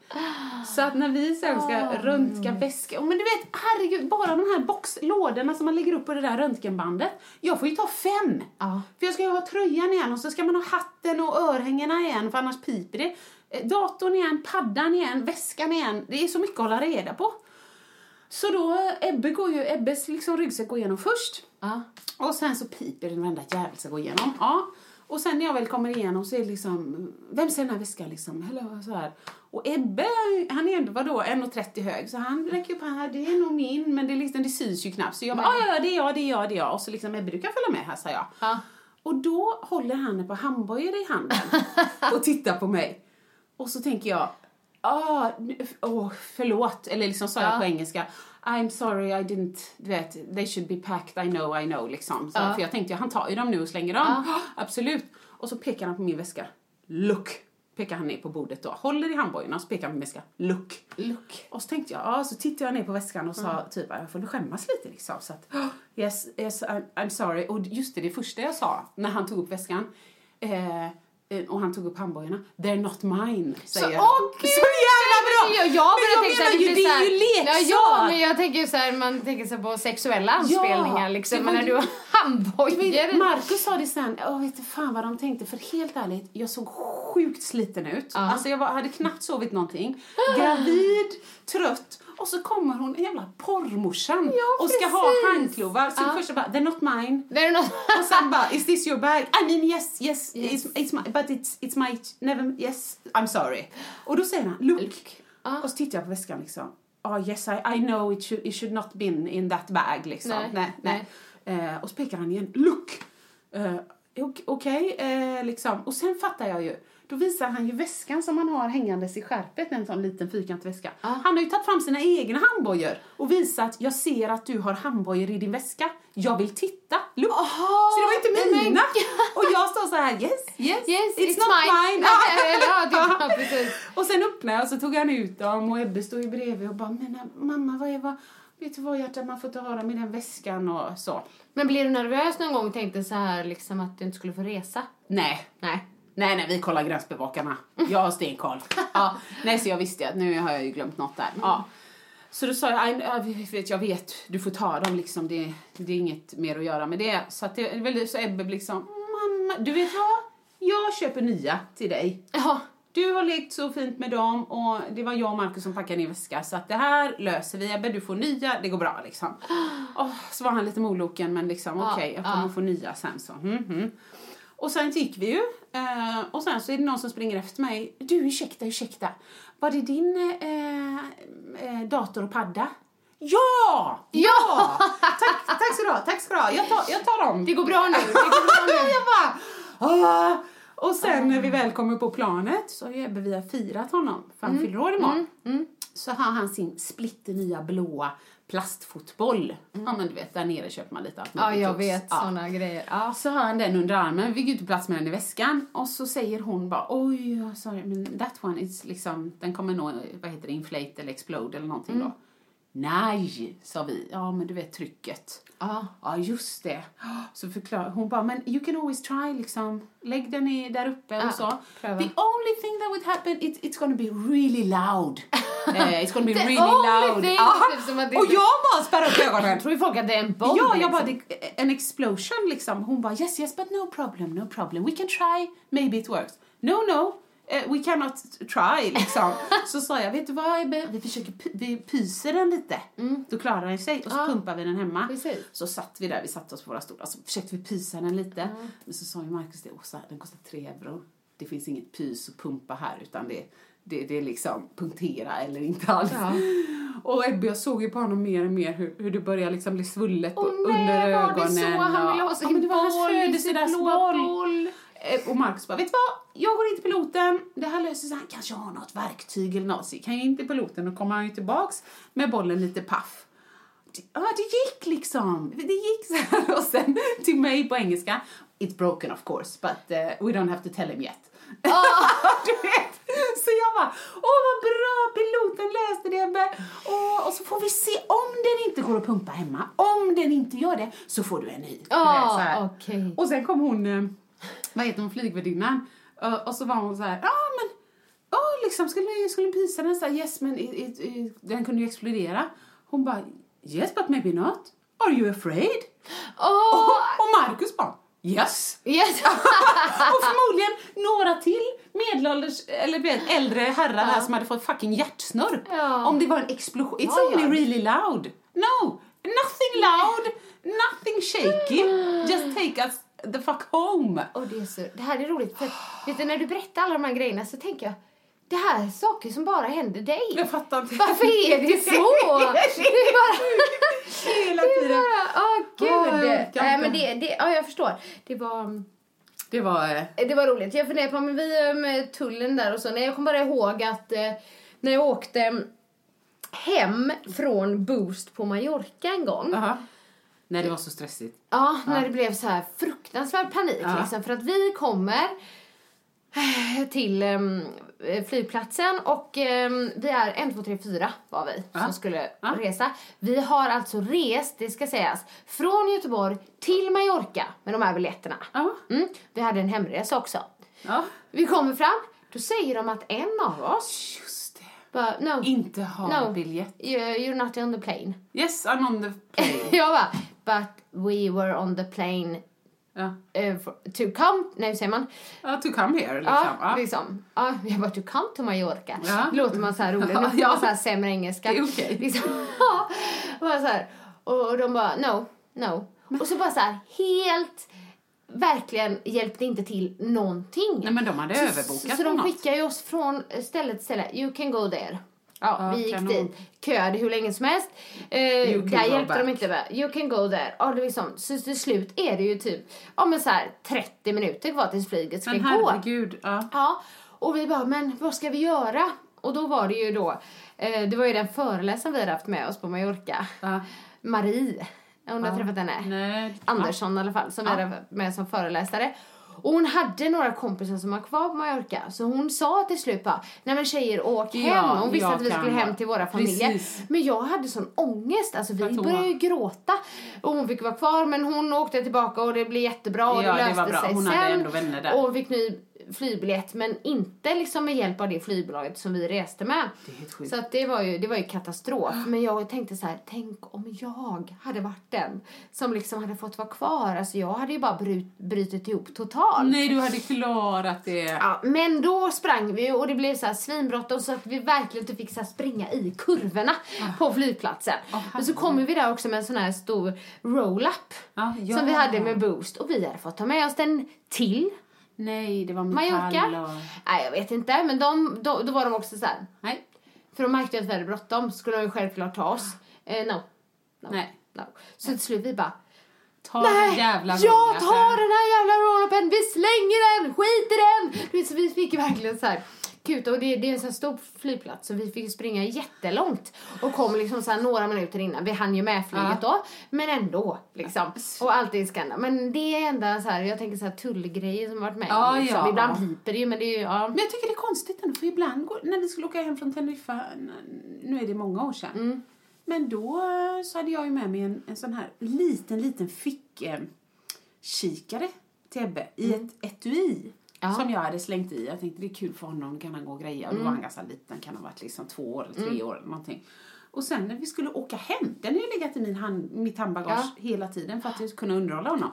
Så att när vi sen ska röntga väska, men du vet, herregud, bara de här boxlådorna som man lägger upp på det där röntgenbandet. Jag får ju ta fem. Ja. För jag ska ju ha tröjan igen och så ska man ha hatten och örhängena igen för annars piper det. Eh, Datorn igen, paddan igen, väskan igen. Det är så mycket att hålla reda på. Så då, Ebbe går ju, Ebbes liksom ryggsäck går igenom först. Ja. Och sen så piper den varenda jävel ska gå igenom. Ja. Och sen när jag väl kommer igenom så är det liksom, vem ser den här väskan liksom? Eller så här. Och Ebbe, han är ändå vadå, 1,30 hög, så han räcker upp här, det är nog min, men det, är liksom, det syns ju knappt. Så jag bara, ja, ja, det är jag, det är jag, det är jag. Och så liksom, Ebbe du kan följa med här, sa jag. Ja. Och då håller han par handbojor i handen <laughs> och tittar på mig. Och så tänker jag, ah, oh, förlåt, eller liksom sa jag Ja. på engelska. I'm sorry I didn't, du vet, they should be packed, I know, I know liksom. Så, Ja. För jag tänkte, han tar ju dem nu och slänger dem. <gasps> Absolut. Och så pekar han på min väska. Look! Pekar han ner på bordet då. Håller i handbojorna och så pekar han på min väska. Look! Look. Och så tänkte jag, ja, så tittade jag ner på väskan och sa typ, jag får skämmas lite liksom. Så att, <gasps> yes, yes, I'm, I'm sorry. Och just det, det första jag sa när han tog upp väskan, eh, och han tog upp handbojorna, they're not mine, säger jag. åh, gud! Så jävla bra! Ja, jag Men jag menar så här, ju, det så är ju leksak! Ja, ja, men jag tänker ju så här, man tänker så på sexuella anspelningar liksom. det Men när du har handbojor. Marcus sa det sen, jag vet inte fan vad de tänkte för helt ärligt, jag såg sjukt sliten ut. Ja. Alltså jag var, hade knappt sovit någonting. Gravid, <gasps> trött och så kommer hon, jävla porrmorsan Ja, och ska ha handklovar. Så Ja. det första bara, they're not mine. Är något... <laughs> Och sen bara, is this your bag? I mean yes, yes, Yes. It's, it's my, but it's, it's my, never, yes, I'm sorry. Och då säger han, look. Look. Ja. Och så tittar jag på väskan liksom. Oh yes, I, I know it should, it should not been in that bag liksom. Nej, nej. nej. Eh, och så pekar han igen, look. Ok- Okej, eh, liksom. Och sen fattar jag ju. Då visar han ju väskan som han har hängandes i skärpet, en sån liten fyrkantig väska. Han har ju tagit fram sina egna handbojor och visat, jag ser att du har handbojor i din väska. Jag vill titta. Look. så det var inte mina. Och jag står så här, yes, yes, Yes, it's, it's not mine. mine. Ja. <laughs> Och sen öppnade jag och så tog han ut dem och Ebbe stod ju bredvid och bara, men mamma vad är vad, vet du vad hjärta, man får inte ha dem i den väskan och så. Men blir du nervös någon gång och tänkte så här liksom att du inte skulle få resa? Nej, Nej. Nej, nej, vi kollar gränsbevakarna. Jag har stenkoll. ja, nej, så jag visste att nu har jag ju glömt något där. Ja. Så då sa jag, "Aj, jag vet, jag vet, du får ta dem liksom, det, det är inget mer att göra med det. Så att det så Ebbe liksom, mamma, du vet vad? Jag köper nya till dig. Ja. Du har lekt så fint med dem och det var jag och Markus som packade din väska så att det här löser vi Ebbe, du får nya, det går bra liksom. <gasps> Åh, så var han lite moloken men liksom Ja, okej, jag kommer ja. få nya sen så. Mm, mm. Och sen gick vi ju eh, och sen så är det någon som springer efter mig. Du ursäkta, ursäkta. Var det din eh, eh, dator och padda? Ja! Ja! tack, tack ska du ha, tack ska du ha. Jag tar, jag tar dem. Det går bra nu. Det går bra nu. <laughs> jag bara, Åh! Och sen när vi väl kommer på planet så har Ebbe, vi har firat honom för han fyller år imorgon. Så har han sin splitternya blåa plastfotboll. Ja men du vet, där nere köper man lite allt Ja, jag vet Ja. såna grejer. Ja. Så har han den under armen, vi går ut på plats med den i väskan och så säger hon bara oj, sorry, men that one is liksom, den kommer nog, vad heter det, inflate eller explode eller någonting då. Nej, sa vi. Ja, men du vet trycket. Ja. Ja, just det. Så förklar hon bara, men you can always try liksom. Lägg den i, där uppe Ja, och så. pröva. The only thing that would happen, it, it's gonna be really loud. <laughs> Eh, it's gonna be The really only loud. thing, Ja. typ Och jag bara spärrar upp ögonen. Tror ju folk att det är en bomb Ja, jag liksom. bara, det, en explosion liksom. Hon bara, yes, yes, but no problem, no problem. We can try, maybe it works. No, no, we cannot try liksom. <laughs> så sa jag, vet du vad Ebbe, vi försöker, vi pyser den lite. Då klarar den sig och så Ja. pumpar vi den hemma. Precis. Så satt vi där, vi satte oss på våra stolar, så försökte vi pysa den lite. Men så sa ju Markus det, Åsa, den kostar tre euro. Det finns inget pys och pumpa här utan det, det, det är liksom punktera eller inte alls. Ja. <laughs> Och Ebbe, jag såg ju på honom mer och mer hur, hur det började liksom bli svullet Åh under nej, var det ögonen. så? Han ville ha Ja, sin hans boll, sin blå boll. Eh, Och Marcus bara, vet du vad? Jag går in till piloten, det här löser sig. Han kanske har något verktyg eller något. Så gick han in till piloten och kommer han ju tillbaks med bollen lite paff. Det- Ja, det gick liksom. Det gick så här. Och sen till mig på engelska. It's broken of course, but uh, we don't have to tell him yet. <laughs> du vet. Så jag bara, åh vad bra, piloten läste det Ebbe. Och, och så får vi se om den inte går att pumpa hemma. Om den inte gör det så får du en ny. Här. Ja, okej. Och sen kom hon, eh, vad heter hon, flygvärdinnan. Och, och så var hon så här, ja men, oh, liksom skulle, skulle Pisa den så här, yes men it, it, it, den kunde ju explodera. Hon bara, yes but maybe not. Are you afraid? Åh! Och, och Marcus bara, yes. Yes. <laughs> och förmodligen några till medelålders, eller äldre herrar här som hade fått fucking hjärtsnörp. Ja. Om det var en explosion. It's Ja, only ja. really loud. No, nothing loud, nothing shaky. Just take us the fuck home. Och det, är så, det här är roligt för vet du, när du berättar alla de här grejerna så tänker jag det här är saker som bara händer dig. Jag fattar inte. Varför är det <laughs> så? Det är bara... Hela tiden. Åh, Åh, gud. jag orkar Nej, men det, det, ja, jag förstår. Det var... Det var... eh, Det var roligt. Jag funderar på men vi eh, med tullen där och så. Nej, jag kommer bara ihåg att eh, när jag åkte hem från Boost på Mallorca en gång. Aha. Nej, det var så stressigt. Ja, när det blev så här fruktansvärd panik Ja. liksom. För att vi kommer eh, till eh, flygplatsen och em, vi är en, två, tre, fyra var vi Ja. som skulle Ja. resa. Vi har alltså rest, det ska sägas, från Göteborg till Mallorca med de här biljetterna. Ja. Mm. Vi hade en hemresa också. Vi kommer fram, då säger de att en av oss Just no, Inte ha no, biljett. you- you're not on the plane. Yes, I'm on the plane. <laughs> jag bara, but we were on the plane ja. eh, for, to come, nej hur säger man? ja, to come here liksom. Ja, Ja. liksom. Ja, jag bara, to come to Mallorca. Ja. Låter man så här roligt. Nu <laughs> får Ja. man så här sämre engelska. Det är okej. <laughs> Liksom. Ja, och, bara så här. och de bara, no, no. Och så bara så här, helt, verkligen hjälpte inte till någonting. Nej, men de hade så, överbokat Så, så de ju oss från ställe till ställe. You can go there. Ja, Ja, vi gick kanon. dit, köade hur länge som helst. Eh, där hjälpte de back. inte med. You can go there. Ja, det är liksom, så till slut är det ju typ ja, men så här, 30 minuter kvar tills flyget ska Men gå. herregud. Ja. Ja, och vi bara, men vad ska vi göra? Och då var det ju då, eh, det var ju den föreläsaren vi hade haft med oss på Mallorca. Ja. Marie, du har träffat henne? Nej. Andersson i alla fall, som vi hade med som föreläsare. Och hon hade några kompisar som var kvar på Mallorca. Så hon sa till slut bara, nej men tjejer åk hem. Ja, hon visste att vi skulle hem till våra familjer. Precis. Men jag hade sån ångest, alltså vi började ju gråta. Och hon fick vara kvar men hon åkte tillbaka och det blev jättebra och Ja, det det löste bra. sig Hon sen. Och hon fick ny flygbiljett men inte liksom med hjälp av det flygbolaget som vi reste med. Så att det var ju, det var ju katastrof. Men jag tänkte så här, tänk om jag hade varit den som liksom hade fått vara kvar. Alltså jag hade ju bara brut, brutit ihop totalt. Nej, du hade klarat det. Ja, men då sprang vi och det blev så här svinbråttom så att vi verkligen inte fick så springa i kurvorna på flygplatsen. Åh, men så kommer vi där också med en sån här stor roll-up Ja, ja. som vi hade med Boost och vi hade fått ta med oss den till Nej, det var metall Mallorca. och... Nej, jag vet inte, men de, då, då var de också så här. Nej. För de märkte att vi hade bråttom skulle de ju självklart ta oss. Eh, no. no. Nej. No. Så till slut vi bara, Ta nej, den jävla jag tar den här jävla roll-upen, vi slänger den, skit i den! Så vi fick verkligen så här kuta och det, det är en så här stor flygplats så vi fick springa jättelångt och kom liksom så några minuter innan. Vi hann ju med flyget då, men ändå liksom. Och allt är skandal. Men det är enda så här, jag tänker så här tullgrejer som varit med. Ja, liksom. ja. Ibland piper det ju men det är ja. Men jag tycker det är konstigt ändå, för ibland går, när vi skulle åka hem från Teneriffa, nu är det många år sedan, Mm. men då eh, så hade jag ju med mig en, en sån här liten, liten fick eh, kikare till Ebbe i ett etui. Mm. Ja. Som jag hade slängt i. Jag tänkte det är kul för honom, kan han gå och greja. Och då var Mm. han ganska liten, kan ha varit liksom två år eller tre år eller någonting. Och sen när vi skulle åka hem, den har ju legat i min hand, mitt handbagage Ja. hela tiden för att jag ska kunna underhålla honom.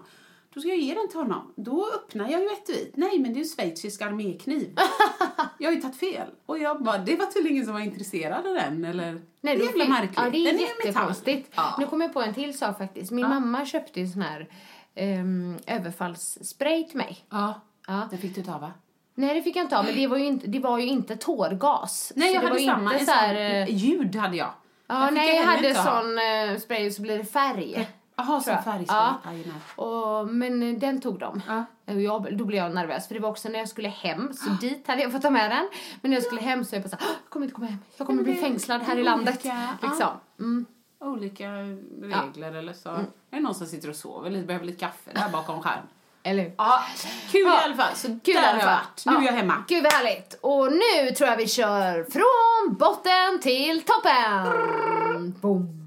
Då ska jag ge den till honom. Då öppnar jag ju etuiet. Nej, men det är ju schweizisk armékniv. <laughs> jag har ju tagit fel. Och jag bara, det var tydligen ingen som var intresserad av den, eller? Nej, det är jävla märkligt. Ja, det är den jättekonstigt. Ja. Nu kommer jag på en till sak faktiskt. Min mamma köpte ju sån här um, överfallsspray till mig. ja. Ja. Den fick du ta, va? Nej, det fick jag inte ha, men det var ju inte, det var ju inte tårgas. Nej, jag hade samma. inte En så här, sån, eh, ljud hade jag. Ja, fick nej, jag hade inte ha. sån uh, spray så blir det färg. Jaha, jag. som färgspray. Ja. Och, men eh, den tog de. Ja. Jag, då blev jag nervös för det var också när jag skulle hem så <gasps> dit hade jag fått ta med den. Men när jag skulle hem så jag bara så här, "Åh, jag kommer inte komma hem. Jag kommer bli fängslad här i landet. ja. Liksom. Mm. Olika regler eller så. Är det någon som sitter och sover lite, behöver lite kaffe där bakom skärmen? Eller hur? Ja, kul Ja. i alla fall. Så Kul där har jag varit. Nu är jag hemma. Gud vad härligt. Och nu tror jag vi kör från botten till toppen. Boom.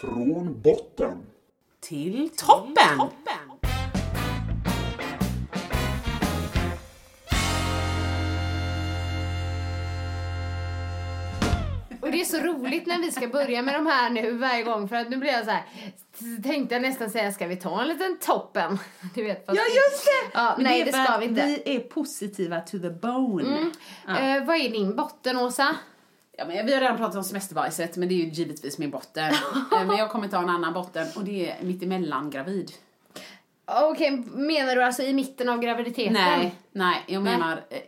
Från botten. Till toppen! Det är så roligt när vi ska börja med de här nu varje gång för att nu blir jag så här tänkte jag nästan säga ska vi ta en liten toppen? <laughs> Du vet, fast Ja, just det! Ja, Men nej, det för ska vi inte. Vi är positiva to the bone. Ja. Eh, vad är din botten, Åsa? Ja, men vi har redan pratat om semesterbajset, men det är ju givetvis min botten. <laughs> Eh, men jag kommer ta en annan botten och det är mittemellan gravid. Okej, menar du alltså i mitten av graviditeten? Nej, nej, jag Nej. menar eh,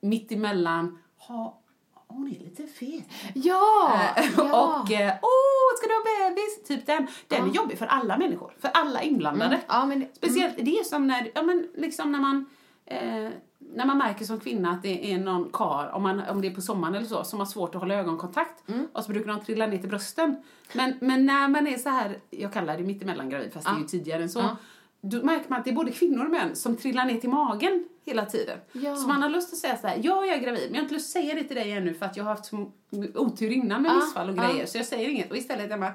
mittemellan, ha, hon är lite fet. Ja! Eh, <laughs> ja. Och, eh, åh, ska du ha bebis? Typ den. Den är jobbig för alla människor, för alla inblandade. Mm. Ja, men det- Speciellt, det är som när, ja men liksom när man, eh, när man märker som kvinna att det är någon kar om, man, om det är på sommaren eller så, som har svårt att hålla ögonkontakt. Mm. Och så brukar de trilla ner till brösten. Men, men när man är så här, jag kallar det mittemellan gravid, fast det är ju tidigare än så. Ja. Då märker man att det är både kvinnor och män som trillar ner till magen hela tiden. Ja. Så man har lust att säga så här, ja jag är gravid, men jag har inte lust att säga det till dig ännu för att jag har haft otur innan med missfall och grejer. Så jag säger inget. Och istället är bara,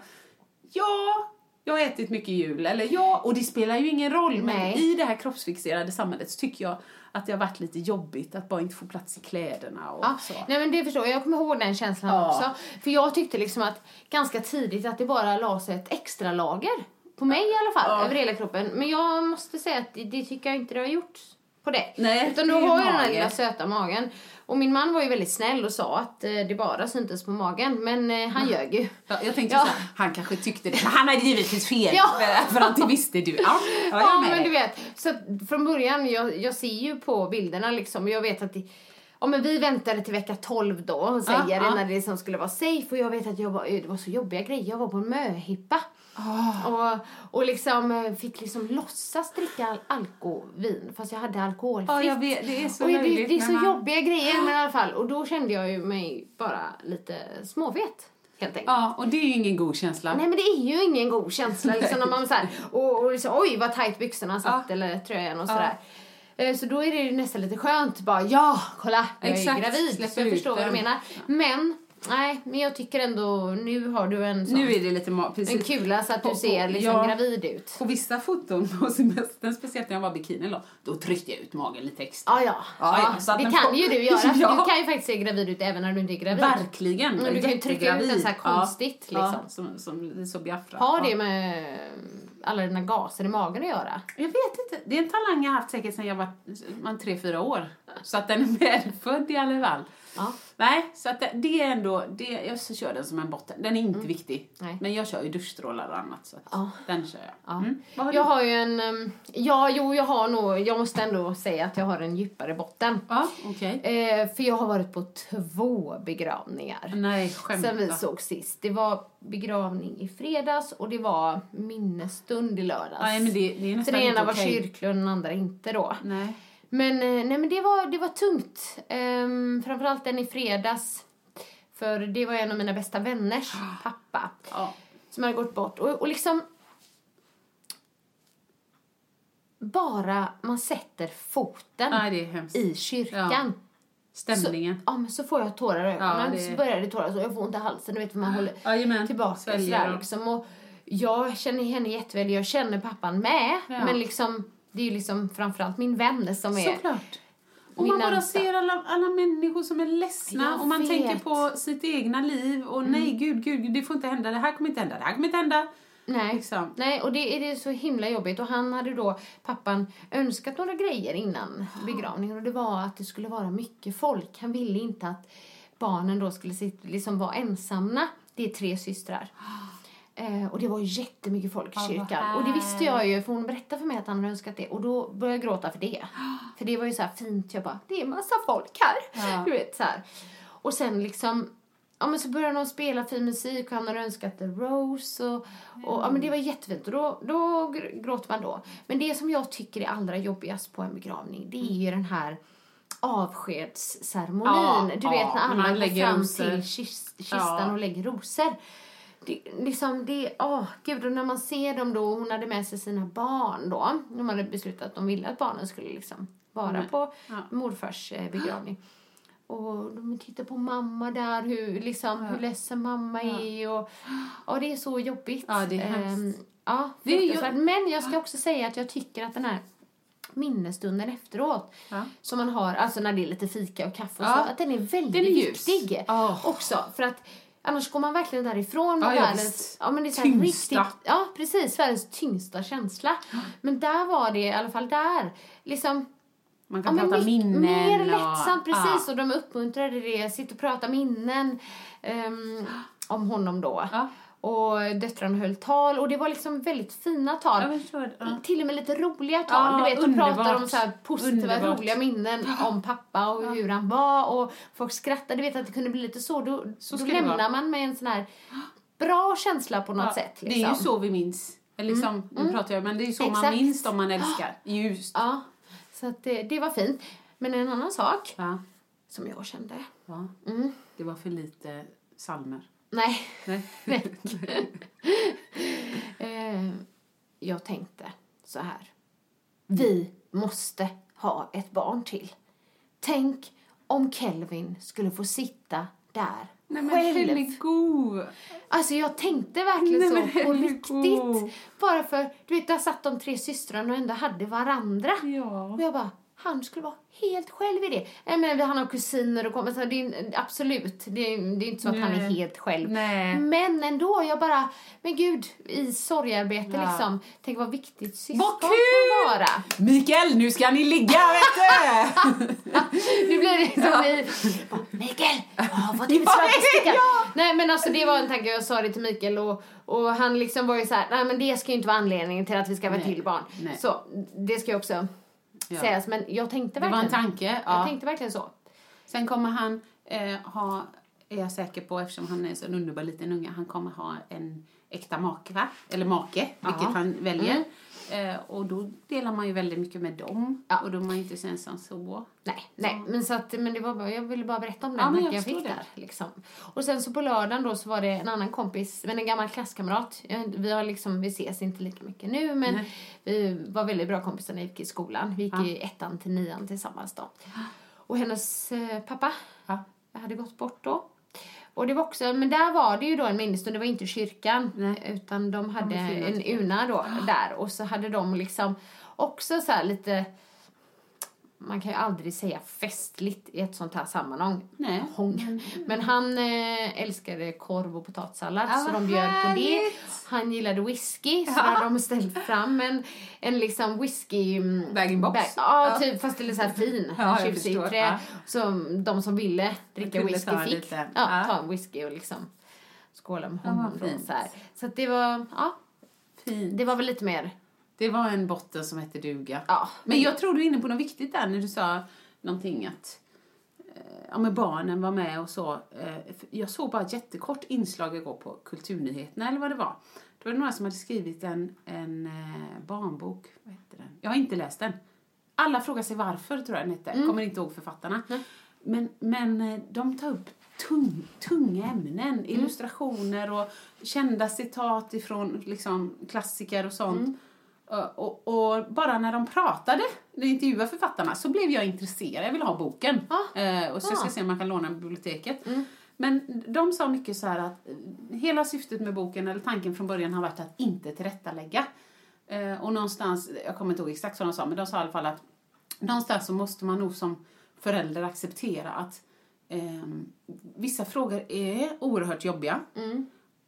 ja, jag har ätit mycket jul. Eller ja, och det spelar ju ingen roll. Men Nej. i det här kroppsfixerade samhället så tycker jag att det har varit lite jobbigt att bara inte få plats i kläderna och Ja, så. nej men det förstår jag. Jag kommer ihåg den känslan Ja. också. För jag tyckte liksom att ganska tidigt att det bara la sig ett extra lager. På mig i alla fall, över hela kroppen. Men jag måste säga att det, det tycker jag inte det har gjort på det. Nej, Utan du har ju den här lilla söta magen. Och min man var ju väldigt snäll och sa att eh, det bara syntes på magen. Men eh, han ljög ju. Ja, jag tänkte Ja. så här, han kanske tyckte det, men han hade givetvis fel. Ja. För, det visste du. Ja, ja, jag Ja, men dig. du vet. Så från början, jag, jag ser ju på bilderna liksom. Och jag vet att det, ja, men vi väntade till vecka 12 då och säger Ja, det ja. när det liksom skulle vara safe. Och jag vet att jag var, det var så jobbiga grejer. Jag var på en möhippa. Ah. Och, och liksom eh, fick liksom låtsas dricka al- alkovin fast jag hade alkoholfritt. Ja, jag vet, det är så och det, det är så man- jobbiga grejer men i alla fall. Och då kände jag ju mig bara lite småvet. Ja, och det är ju ingen god känsla. Nej men det är ju ingen god känsla liksom när man så här, och, och liksom, oj vad tajt byxorna satt Ja. eller tröjan och Ja. sådär. Eh, Så då är det ju nästan lite skönt bara ja, kolla jag Exakt, är gravid. Så jag förstår vad du menar. Men nej, men jag tycker ändå nu har du en sån, Nu är det lite ma- en precis. kula så att du På- ser på- liksom ja. gravid ut. På vissa foton på semestern, speciellt när jag var bikini då, då tryckte jag ut magen lite extra. Ja, ja. Ja, ja, ja, så det kan får- ju du göra. <laughs> Ja. Du kan ju faktiskt se gravid ut även när du inte är gravid. Verkligen. Men du kan ju trycka ut den så här Ja. konstigt, liksom. Ja, som, som så Biafra. Har det Ja. med alla dina gaser i magen att göra? Jag vet inte. Det är en talang jag har haft säkert sedan jag var man, tre, fyra år. Så att den är <laughs> medfödd i alla fall. Ja. Nej, så att det, det är ändå, det, jag så kör den som en botten. Den är inte viktig. Nej. Men jag kör ju duschstrålar och annat så Ja. den kör jag. Ja. Mm. Har jag har ju en... um, Ja, jo, jag har nog... Jag måste ändå säga att jag har en djupare botten. Ja, okej. Eh, för jag har varit på två begravningar. Nej, skämta. Sen vi såg sist. Det var begravning i fredags och det var minnesstund i lördags. Nej, men det, det är Så den ena var kyrklig och den andra inte då. Nej. Men, eh, nej, men det, var, det var tungt. Um, framförallt den i fredags. För det var en av mina bästa vänners <gasps> pappa Ja. som hade gått bort. Och, och liksom... Bara man sätter foten hemskt. i kyrkan. Stämningen. Så, ja, men så får jag tårar i ögonen. Ja, det- Så börjar det tårar så jag får ont i halsen. Du vet, man håller Jajamän. tillbaka sådär liksom. Och jag känner henne jätteväl. Jag känner pappan med. Ja. Men liksom, det är ju liksom framförallt min vän som är... Såklart. Och man bara närmsta. ser alla, alla människor som är ledsna Jag och man vet. tänker på sitt egna liv och nej gud, gud, det får inte hända, det här kommer inte hända, det här kommer inte hända. Nej. Liksom. Nej, och det är det är så himla jobbigt. Och han hade då, pappan, önskat några grejer innan begravningen. Och det var att det skulle vara mycket folk. Han ville inte att barnen då skulle liksom vara ensamma. Det är tre systrar. Eh, och det var jättemycket folk i vad kyrkan. Och det visste jag ju, för hon berättade för mig att han hade önskat det. Och då började jag gråta för det. <gasps> För det var ju så här fint. Jag bara, det är massa folk här. Ja. <laughs> Du vet så här. Och sen liksom, ja men så började de spela fin musik och han hade önskat The Rose och, och ja men det var jättefint och då, då gr- gråter man då. Men det som jag tycker är allra jobbigast på en begravning, det är ju den här avskedsceremonin. Ja, du vet när när alla går fram till kis- kistan Ja. och lägger rosor. Det, liksom det, åh gud, och när man ser dem då, hon hade med sig sina barn då. De hade beslutat att de ville att barnen skulle liksom vara Mm. på Ja. morfars eh, begravning. <gasps> Och de tittar på mamma där, hur, liksom, hur ledsen mamma är. Och, ja, det är så jobbigt. Ja, det är hemskt. Ehm, ja, Det är ju-. Men jag ska också säga att jag tycker att den här minnesstunden efteråt, Ja. som man har, alltså när det är lite fika och kaffe och Ja. så, att den är väldigt Den är viktig Ja. också. För att Annars går man verkligen därifrån Ja, med ja, världens... visst. Ja, men det är så Tyngsta. riktigt... Ja, precis. Världens tyngsta känsla. Men där var det, i alla fall där, liksom... Man Ja, kan men prata minnen. Mer och- lättsamt, precis. Ja. Och de uppmuntrade det. Sitta och prata minnen ehm, om honom då. Ja. Och döttrarna höll tal. Och det var liksom väldigt fina tal. Förstår. Ja. Till och med lite roliga tal. Ja, du vet, de pratar om så positiva, Underbart. roliga minnen om pappa och hur han var. Och folk skrattade. Du vet att det kunde bli lite så. Då, Så då lämnar man med en sån här bra känsla på något Ja, sätt. Det är ju liksom. så vi minns. Eller Liksom, Nu pratar jag, men det är ju så man Exakt. minns de man älskar. <gasps> Just. Ja, så det, det var fint. Men en annan sak Ja. som jag kände. ja. Mm. Det var för lite salmer. Nej, Nej. <laughs> Eh, jag tänkte så här. Vi måste ha ett barn till. Tänk om Kelvin skulle få sitta där Nej men själv. herregud. Alltså jag tänkte verkligen Nej, så men på riktigt. Bara för, du vet, där satt de tre systrarna och ändå hade varandra. Ja. Och jag bara, han skulle vara helt själv i det. Jag menar, han har kusiner och kommer, så det är, absolut, det är, det är inte så att han är Nej. helt själv. Nej. Men ändå, jag bara, men gud, i sorgarbete Ja. liksom. Tänk vad viktigt syskon Vad kan vara. Mikael, nu ska ni ligga vet du! <laughs> Nu blir det som vi... bara, Mikael, ja, vad du Ja, ja. Nej men alltså det var en tanke, jag sa det till Mikael och, och han liksom var ju så här, nej men det ska ju inte vara anledningen till att vi ska vara Nej. till barn. Nej. Så det ska ju också Ja. sägas, men jag tänkte Det var verkligen. en tanke. Jag Ja. tänkte verkligen så. Sen kommer han eh, ha, är jag säker på eftersom han är så en underbar liten unge, han kommer ha en äkta make, va? eller make, vilket han väljer. Eh, och då delar man ju väldigt mycket med dem Ja. och då är man ju inte så ensam så. Nej, nej, men så att, men det var bara, jag ville bara berätta om den Ja, men jag jag, fick där. Liksom. Och sen så på lördagen då så var det en annan kompis, men en gammal klasskamrat. Vi har liksom, vi ses inte lika mycket nu, men Nej. vi var väldigt bra kompisar när vi gick i skolan. Vi gick Ja. i ettan till nian tillsammans då. Och hennes eh, pappa hade gått bort då. Och det var också, men där var det ju då en minnesstund, det var inte kyrkan. Nej. Utan de hade en urna då, där. Och så hade de liksom också så här lite man kan ju aldrig säga festligt i ett sånt här sammanhang. Nej. Hång. Men han eh, älskade korv och potatissallad Ja, så de bjöd på det. härligt. Han gillade whisky så Ja. hade de ställt fram en, en liksom whisky... mm, Bag-in-box. bag- Ja, Ja. typ fast det är så här fin. Ja, tjusig förstår. trä. Ja. Som de som ville dricka whisky ta fick. lite. Ja, Ja. ta en whisky och liksom skåla med Ja, honom. fint. så, så att det var, ja, Fint. det var väl lite mer, Det var en botten som hette duga. ja. Men jag tror du är inne på något viktigt där när du sa någonting att eh, ja, men barnen var med och så. Eh, jag såg bara ett jättekort inslag igår på Kulturnyheterna eller vad det var. Det var några som hade skrivit en, en eh, barnbok. Vad heter den? Jag har inte läst den. Alla frågar sig varför, tror jag den hette. Kommer inte ihåg författarna. Men, men eh, de tar upp tung, tunga ämnen. Illustrationer och kända citat ifrån liksom, klassiker och sånt. Och, och, och bara när de pratade, när de intervjuade författarna, så blev jag intresserad. Jag ville ha boken. Ah. Eh, och så ska Ah. jag se om man kan låna den på biblioteket. Men de sa mycket så här att eh, hela syftet med boken, eller tanken från början, har varit att inte tillrättalägga. Eh, och någonstans, jag kommer inte ihåg exakt vad de sa, men de sa i alla fall att någonstans så måste man nog som förälder acceptera att ehm, vissa frågor är oerhört jobbiga.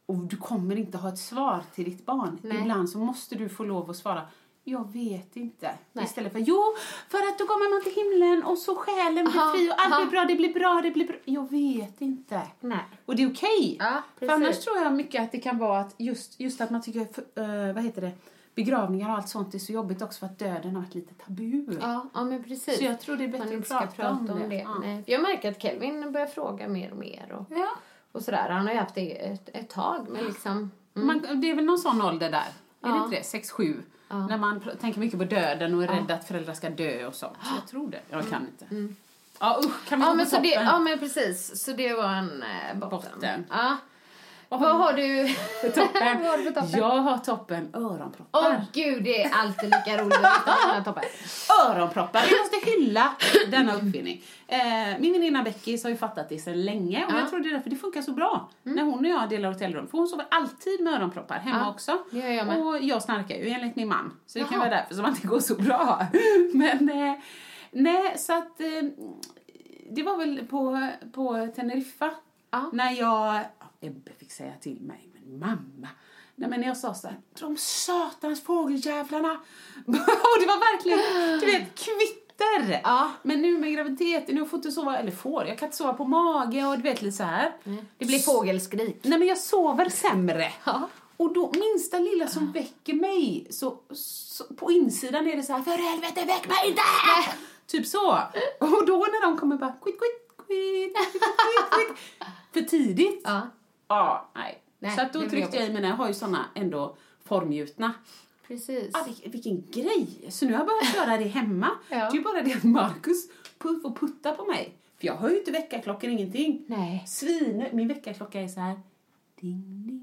Och du kommer inte ha ett svar till ditt barn. Nej. Ibland så måste du få lov att svara jag vet inte. Nej. Istället för jo, för att då kommer man till himlen och så själen blir Aha, fri och allt aha. blir bra, det blir bra, det blir bra. Jag vet inte. Nej. Och det är okej. Ja, för annars tror jag mycket att det kan vara att just, just att man tycker, eh, vad heter det, begravningar och allt sånt är så jobbigt också för att döden har varit lite tabu. Ja, ja men precis. Så jag tror det är bättre man att prata, prata om det. Ja. Nej. Jag märker att Kelvin börjar fråga mer och mer och, Ja. Och sådär. Han har ju haft det ett, ett tag, men liksom... Man, det är väl någon sån ålder där? Är det Ja. inte det? 6, 7? När man tänker mycket på döden och är rädd att föräldrar ska dö och sånt. Så jag tror det. Jag kan inte. Ja usch, kan vi Ja men, så det, ja men precis, så det var en eh, botten. Botten. Ja. Vad har du <laughs> För toppen. Vad har du för toppen? Jag har toppen öronproppar. Åh gud, det är alltid lika roligt att toppen. Öronproppar. Vi måste hylla denna uppfinning. Eh, min väninna Becky har ju fattat det sedan länge och Ja. jag tror det är därför det funkar så bra när hon och jag delar hotellrum. För hon sover alltid med öronproppar hemma Ja, också. jag med. Och jag snarkar ju enligt min man. Så det kan Jaha. vara därför som att det går så bra. <laughs> Men eh, nej, så att eh, det var väl på, på Teneriffa Ja. när jag Ebbe fick säga till mig, men mamma, Nej men jag sa så här, de satans fågeljävlarna. <laughs> och det var verkligen, du vet, kvitter. Ja. Men nu med graviditeten, nu får inte sova, eller får, jag kan inte sova på mage och du vet lite så här. Det blir fågelskrik. Nej men jag sover sämre. Ja. Och då minsta lilla som väcker mig, så, så på insidan är det så här, för helvete väck mig inte! Typ så. Och då när de kommer bara, quit, quit, quit, quit, quit, quit. För tidigt. Ja. Ja, nej. Nej, så att då tryckte jag i mina, jag har ju såna ändå formgjutna. Precis. Ah, vilken, vilken grej! Så nu har jag börjat göra det hemma. <laughs> Ja. Det är ju bara det att Marcus puff och puttar på mig. För jag hör ju inte väckarklockan, ingenting. Nej. Svin, min väckarklocka är så här. Ding, ding,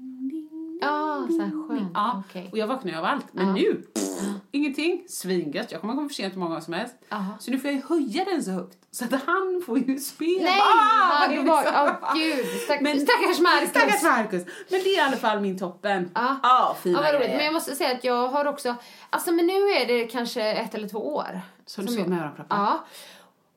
Ja, så här ding, skönt. Ja, Okej. och jag vaknar av allt. Men nu, pff, ingenting. Svingött. Jag kommer komma för sent hur många gånger som helst. Aha. Så nu får jag ju höja den så högt. Så att han får ju spela. Nej! Ah, Ja, du var, liksom- åh gud, stack, Men- stackars Marcus. Stackars Marcus. Men det är i alla fall min toppen. Ja. Ja, fina Ja, vad roligt. Men jag måste säga att jag har också, alltså men nu är det kanske ett eller två år. Så du sov med öronproppar? Ja.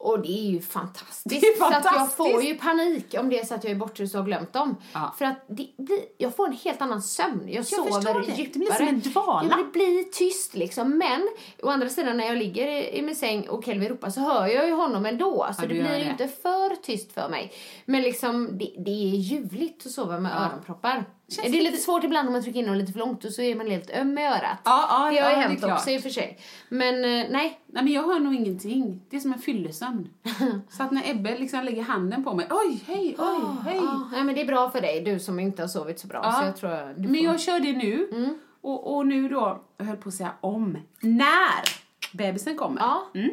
Och det är ju fantastiskt. Det är Så att jag fantastiskt. får ju panik om det är så att jag är bortrest och har glömt dem. Ja. För att det blir, jag får en helt annan sömn. Jag, förstår sover det. Det djupare. blir som en dvala. Ja, det blir tyst liksom. Men å andra sidan när jag ligger i, i min säng och Kelvin ropar så hör jag ju honom ändå. Så Ja, det blir ju inte för tyst för mig. Men liksom det, det är ljuvligt att sova med öronproppar. Känns det är lite svårt ibland om man trycker in dem lite för långt och så är man helt öm i örat. Ja, ja, det har ju ja, hänt också i och för sig. Men eh, nej, Nej men jag hör nog ingenting. Det är som en fyllesömn. <laughs> så att när Ebbe liksom lägger handen på mig, oj, hej, oj, hej. Ja, nej, men det är bra för dig, du som inte har sovit så bra. Ja. Så jag tror Men får... jag kör det nu. Och, och nu då, jag höll på att säga om, när bebisen kommer. Ja. Mm,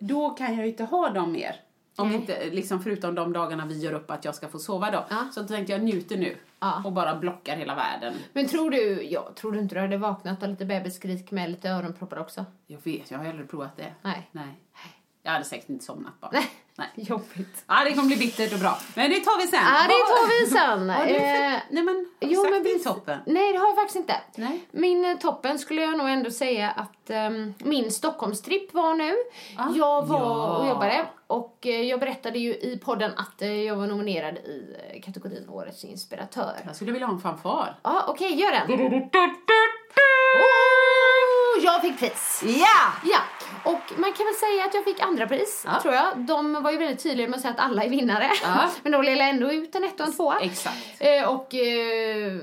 då kan jag ju inte ha dem mer. Om Nej. inte, liksom förutom de dagarna vi gör upp att jag ska få sova då. Ja. Så tänkte jag njuter nu. Ja. Och bara blockar hela världen. Men tror du, ja, tror du inte du hade vaknat av lite bebisskrik med lite öronproppar också? Jag vet, jag har aldrig provat det. Nej. Nej. Jag hade säkert inte somnat bara. Nej. Nej. Jobbigt. Ja, det kommer bli bittert och bra. Men det tar vi sen. Ja, det tar vi sen. <laughs> Har du för... Eh, Nej men, har du jo, sagt men din toppen? Nej, det har jag faktiskt inte. Nej. Min eh, toppen skulle jag nog ändå säga att ehm, min Stockholmstripp var nu. Jag var Ja. och jobbade och eh, jag berättade ju i podden att jag var nominerad i kategorin Årets inspiratör. Jag skulle vilja ha en fanfar. Ja, okej, gör den. Oh, jag fick pris. Ja! Ja, och man kan väl säga att jag fick andra pris, Ja. tror jag. De var ju väldigt tydliga med att säga att alla är vinnare. Ja. <laughs> Men de delade ändå ut en etta och en tvåa. Exakt. Eh, och eh,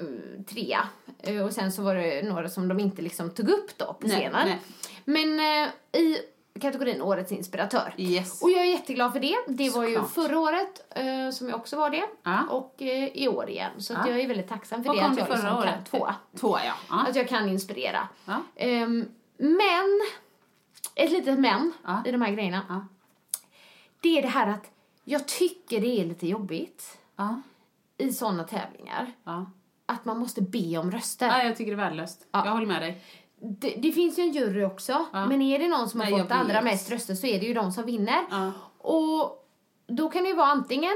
trea. Eh, och sen så var det några som de inte liksom tog upp då på Nej, scenen. nej. Men eh, i kategorin Årets inspiratör. Yes. Och jag är jätteglad för det. Det var ju Såklart. förra året eh, som jag också var det. Ja. Och eh, i år igen. Så Ja. jag är väldigt tacksam för Vad det. kom Att det jag förra liksom kan, året? tvåa. Tvåa, ja. ja. Att jag kan inspirera. Ehm, men, ett litet men Ja. i de här grejerna. Ja. Det är det här att jag tycker det är lite jobbigt Ja. i sådana tävlingar. Att man måste be om röster. ja, jag tycker det är värdelöst. Ja. Jag håller med dig. Det, det finns ju en jury också. Men är det någon som har Nej, fått jag allra mest röster så är det ju de som vinner. Och då kan det ju vara antingen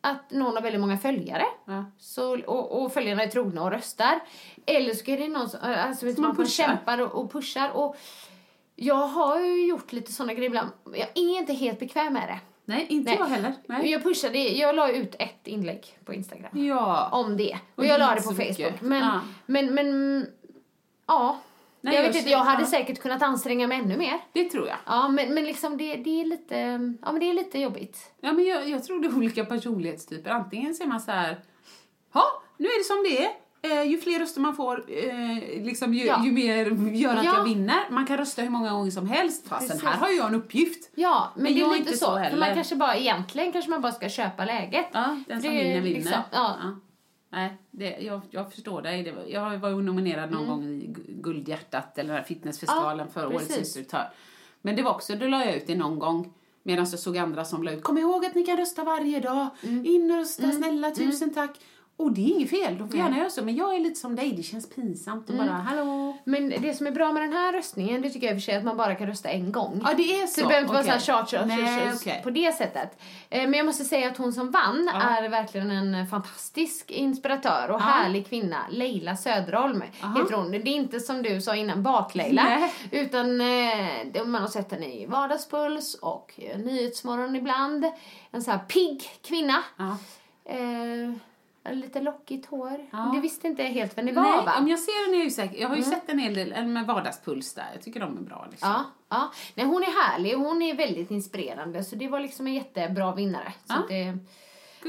att någon har väldigt många följare Ja. så, och, och följarna är trogna och röstar. Eller så är det någon som, alltså, man, man pushar. kämpar och, och pushar. Och jag har ju gjort lite såna grejer ibland. Jag är inte helt bekväm med det. Nej, inte Nej. jag heller. Nej. Jag pushade, jag la ut ett inlägg på Instagram Ja. om det. Och, Och jag la det på så mycket. Facebook. Men, Ja. men, men, ja. Nej, jag jag vet inte, jag hade säkert kunnat anstränga mig ännu mer. Det tror jag. Ja, men, men liksom det, det är lite, ja men det är lite jobbigt. Ja, men jag, jag tror det är olika personlighetstyper. Antingen ser man så här, ja, nu är det som det är. Eh, ju fler röster man får, eh, liksom, ju, Ja. ju mer gör att Ja. jag vinner. Man kan rösta hur många gånger som helst. Precis. här har ju jag en uppgift. Ja, men, Men det är lite inte så. så för heller. man kanske bara, egentligen kanske man bara ska köpa läget. Ja, den som Det vinner vinner. liksom- ja. Nej, det, jag, jag förstår dig. Det var, jag var nominerad någon gång i Gu- Guldhjärtat, eller fitnessfestivalen Mm. Ja, för årets precis. instruktör. Men det var också, då la jag ut det någon gång. Medan jag såg andra som la ut, kom ihåg att ni kan rösta varje dag. Mm. In och rösta, snälla, tusen tack. Och det är inget fel, de får gärna göra så. Men jag är lite som dig, det känns pinsamt Mm. att bara, hallå. Men det som är bra med den här röstningen, det tycker jag i och för sig att man bara kan rösta en gång. Ja, det är så. Så det behöver inte Okej. vara så här chart, chart, Nej, okej. på det sättet. Eh, Men jag måste säga att hon som vann Ja. är verkligen en fantastisk inspiratör och Ja. härlig kvinna. Leila Söderholm Aha. heter hon. Det är inte som du sa innan, Bak-Leila. Utan eh, man har sett henne i Vardagspuls och Nyhetsmorgon ibland. En så här pigg kvinna. Ja. Eh, lite lockigt hår. Ja. Du visste inte helt vem det var Nej, va? om jag ser den är jag säker. Jag har ju sett en hel del en med vardagspuls där. Jag tycker de är bra liksom. Ja, ja. Nej, hon är härlig och hon är väldigt inspirerande så det var liksom en jättebra vinnare. Så Ja. det,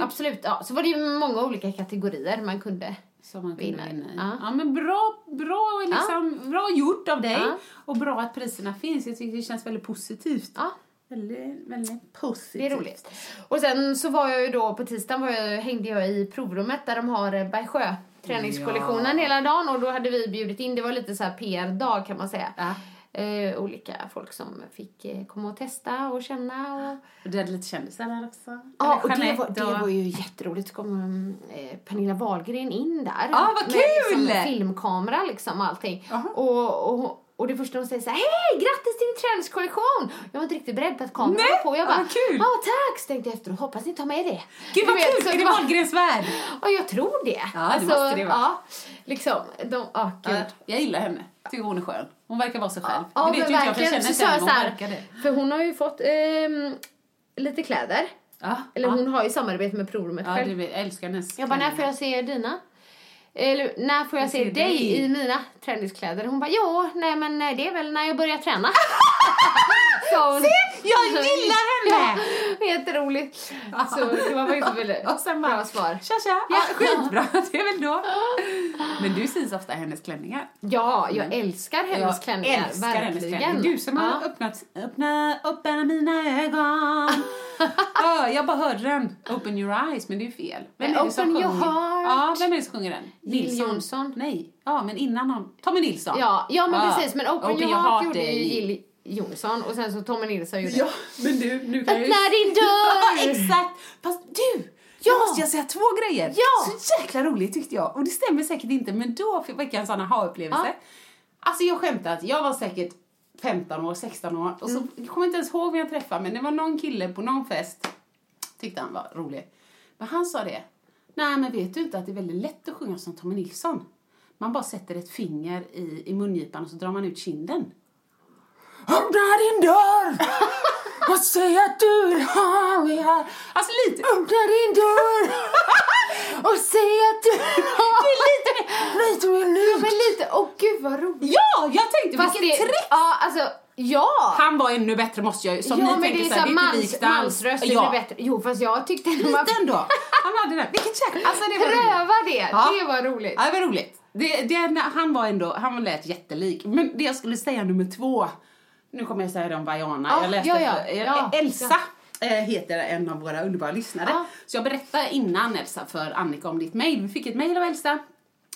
absolut, ja. Så var det ju många olika kategorier man kunde Som man kunde vinna. i. Ja. Ja. men bra, bra, liksom, bra gjort av dig. Ja. Och bra att priserna finns. Jag tycker det känns väldigt positivt. Väldigt, väldigt positivt. Det är roligt. Och sen så var jag ju då på tisdagen var jag, hängde jag i provrummet där de har eh, Bergsjö träningskollektionen Ja. hela dagen och då hade vi bjudit in, det var lite så här PR-dag kan man säga. Ja. Eh, olika folk som fick eh, komma och testa och känna och Och du hade lite kändisar där också. Ja, och Eller det var, det var ju jätteroligt. Så kom eh, Pernilla Wahlgren in där. Ja, vad Med kul! liksom, filmkamera liksom och allting. Jaha. Och, och, och det första hon säger så här, hej, grattis till din träningskollektion! Jag var inte riktigt beredd på att kameran Nej, var på. Jag ja, bara, ja tack! Så tänkte jag efteråt, hoppas ni tar med det. Gud vad vet, kul! så Är det Wahlgrens värld? Ja, jag tror det. Ja, det måste det vara. Ja, liksom, de, gud. Ja, jag gillar henne. Tycker hon är skön. Hon verkar vara sig själv. Ja, det vet men ju inte jag för jag verkligen. känner inte henne, hon verkar det. För hon har ju fått ehm, lite kläder. Ja, Eller ja. hon har ju samarbete med provrummet Ja, själv. du jag älskar hennes Jag bara, när får jag se dina? Eller när får jag se se dig dig? i mina träningskläder? Hon bara, jo, nej men eh, det är väl när jag börjar träna. <laughs> Så hon, Jag gillar henne! Ja, jätteroligt. Så det var faktiskt väldigt Och sen bara, bra svar. Tja, tja. Ja, skitbra, det är väl då. Men du syns ofta i hennes klänningar. Ja, jag älskar hennes jag klänningar. älskar hennes verkligen. klänningar. Du som har Ja. öppnat, öppna, öppna mina ögon. Ja, jag bara hörde den. Open your eyes, men det är ju fel. Vem är det som Open your heart. Ja, vem är det som sjunger den? Nilsson. Johnson. Nej, ja, men innan han. Tommy Nilsson. Ja, ja men precis. Men Open, Your Heart, gjorde Jill Johnson och sen så Tommy Nilsson gjorde Ja, men du, nu kan jag ju... Öppna din dörr! <laughs> Ja, exakt! Fast du! Ja. Nu måste jag säga två grejer. Ja. Så jäkla roligt tyckte jag. Och det stämmer säkert inte, men då fick jag en sån aha-upplevelse. Ja. Alltså jag skämtar att jag var säkert 15 år, 16 år och så Mm. jag kommer inte ens ihåg vem jag träffade men det var någon kille på någon fest tyckte han var rolig. Men han sa det. Nej men vet du inte att det är väldigt lätt att sjunga som Tommy Nilsson? Man bara sätter ett finger i, i mungipan och så drar man ut kinden. Öppna din dörr <laughs> och säg att du vill ha mig här. Alltså lite. Öppna din dörr <laughs> och säg att du Det är lite, lite mer Ja, men lite, åh gud vad roligt. Ja, jag tänkte Fast vilket det, trick. ja alltså, ja. Han var ännu bättre måste jag som ja, ni men tänker det är så här, så det är inte likt alls. mansröst, ja. bättre. Jo, fast jag tyckte ändå man Lite ändå. Han hade den. Vilket jäkla... Alltså det pröva det. Ja. Det var roligt. Ja, det var roligt. Det, det, han var ändå, han lät jättelik. Men det jag skulle säga nummer två, nu kommer jag säga det om Vaiana. Ja, jag läste ja, ja, eh, ja, Elsa eh, heter en av våra underbara lyssnare. Så jag berättade innan Elsa för Annika om ditt mejl. Vi fick ett mejl av Elsa.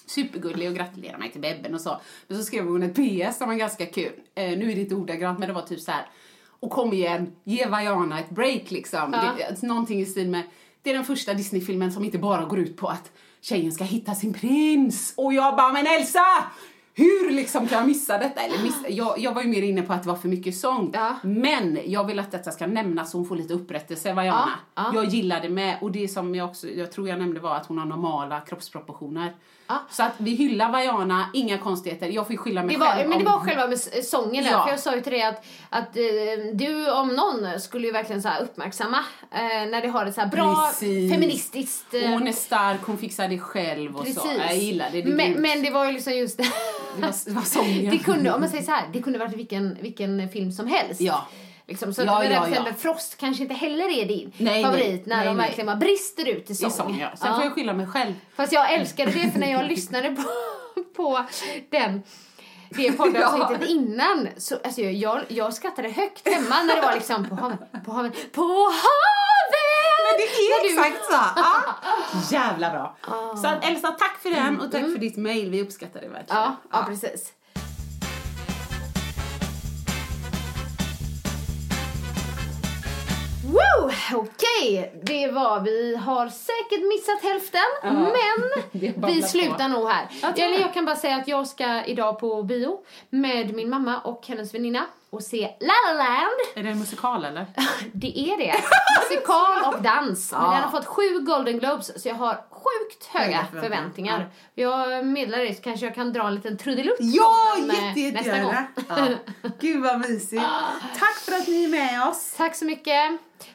Supergullig och gratulerade mig till bebben och så. Men så skrev hon ett PS som var ganska kul. Eh, nu är det inte ordagrant men det var typ så här. Och kom igen, ge Vaiana ett break liksom. Ja. Det, någonting i stil med, det är den första Disney-filmen som inte bara går ut på att tjejen ska hitta sin prins. Och jag bara, men Elsa! Hur liksom kan jag missa detta? Eller miss, jag, jag var ju mer inne på att det var för mycket sång. Ja. Men jag vill att detta ska nämnas så hon får lite upprättelse, Vaiana. Ja, ja. Jag gillade med, och det som jag också, jag tror jag nämnde var att hon har normala kroppsproportioner. Ja. Så att vi hyllar Vaiana, inga konstigheter. Jag får ju skylla mig Det var, själv men det var själva med sången där. Ja. För jag sa ju till dig att, att eh, du om någon skulle ju verkligen så uppmärksamma eh, när det har ett så bra Precis. feministiskt... eh, hon är stark, hon fixar det själv och så. Precis. Jag gillar det. det men, men det var ju liksom just det. det var, det var sången. <laughs> det kunde, om man säger så här, det kunde varit vilken, vilken film som helst. Ja. Liksom, så Ja, att, ja, ja. Frost kanske inte heller är din Nej, favorit när Nej, de nej. verkligen bara brister ut i I sång. sång, ja. Sen Ja. får jag skylla mig själv. Fast jag älskade det för när jag lyssnade på, <laughs> på den det poddavsnittet <laughs> innan så alltså jag, jag skrattade högt hemma när det var liksom på havet, på havet, på havet! Men det är du- exakt så! <laughs> Ja. Jävla bra. Ah. Så Elsa, tack för den och tack för ditt mail. Vi uppskattar det verkligen. Ja, ja, precis. Woo! Okej, det var vi har säkert missat hälften, det men <laughs> vi slutar nog här. Jag Eller jag kan bara säga att jag ska idag på bio med min mamma och hennes väninna och se La La Land. Är det en musikal eller? <laughs> Det är det. Musikal och dans. Men den har fått sju Golden Globes så jag har sjukt höga förväntningar. förväntningar. Jag meddelar det så kanske jag kan dra en liten trudelutt Ja, eh, jätte, jätte nästa gång. gärna. Ja. Gud vad mysigt. <laughs> Tack för att ni är med oss. Tack så mycket.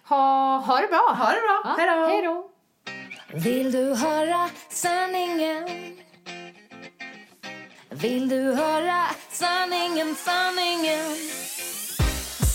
Ha, ha det bra. Ha det bra. Ja, Hej då. Hej då. Vill du höra sanningen? Vill du höra sanningen, sanningen?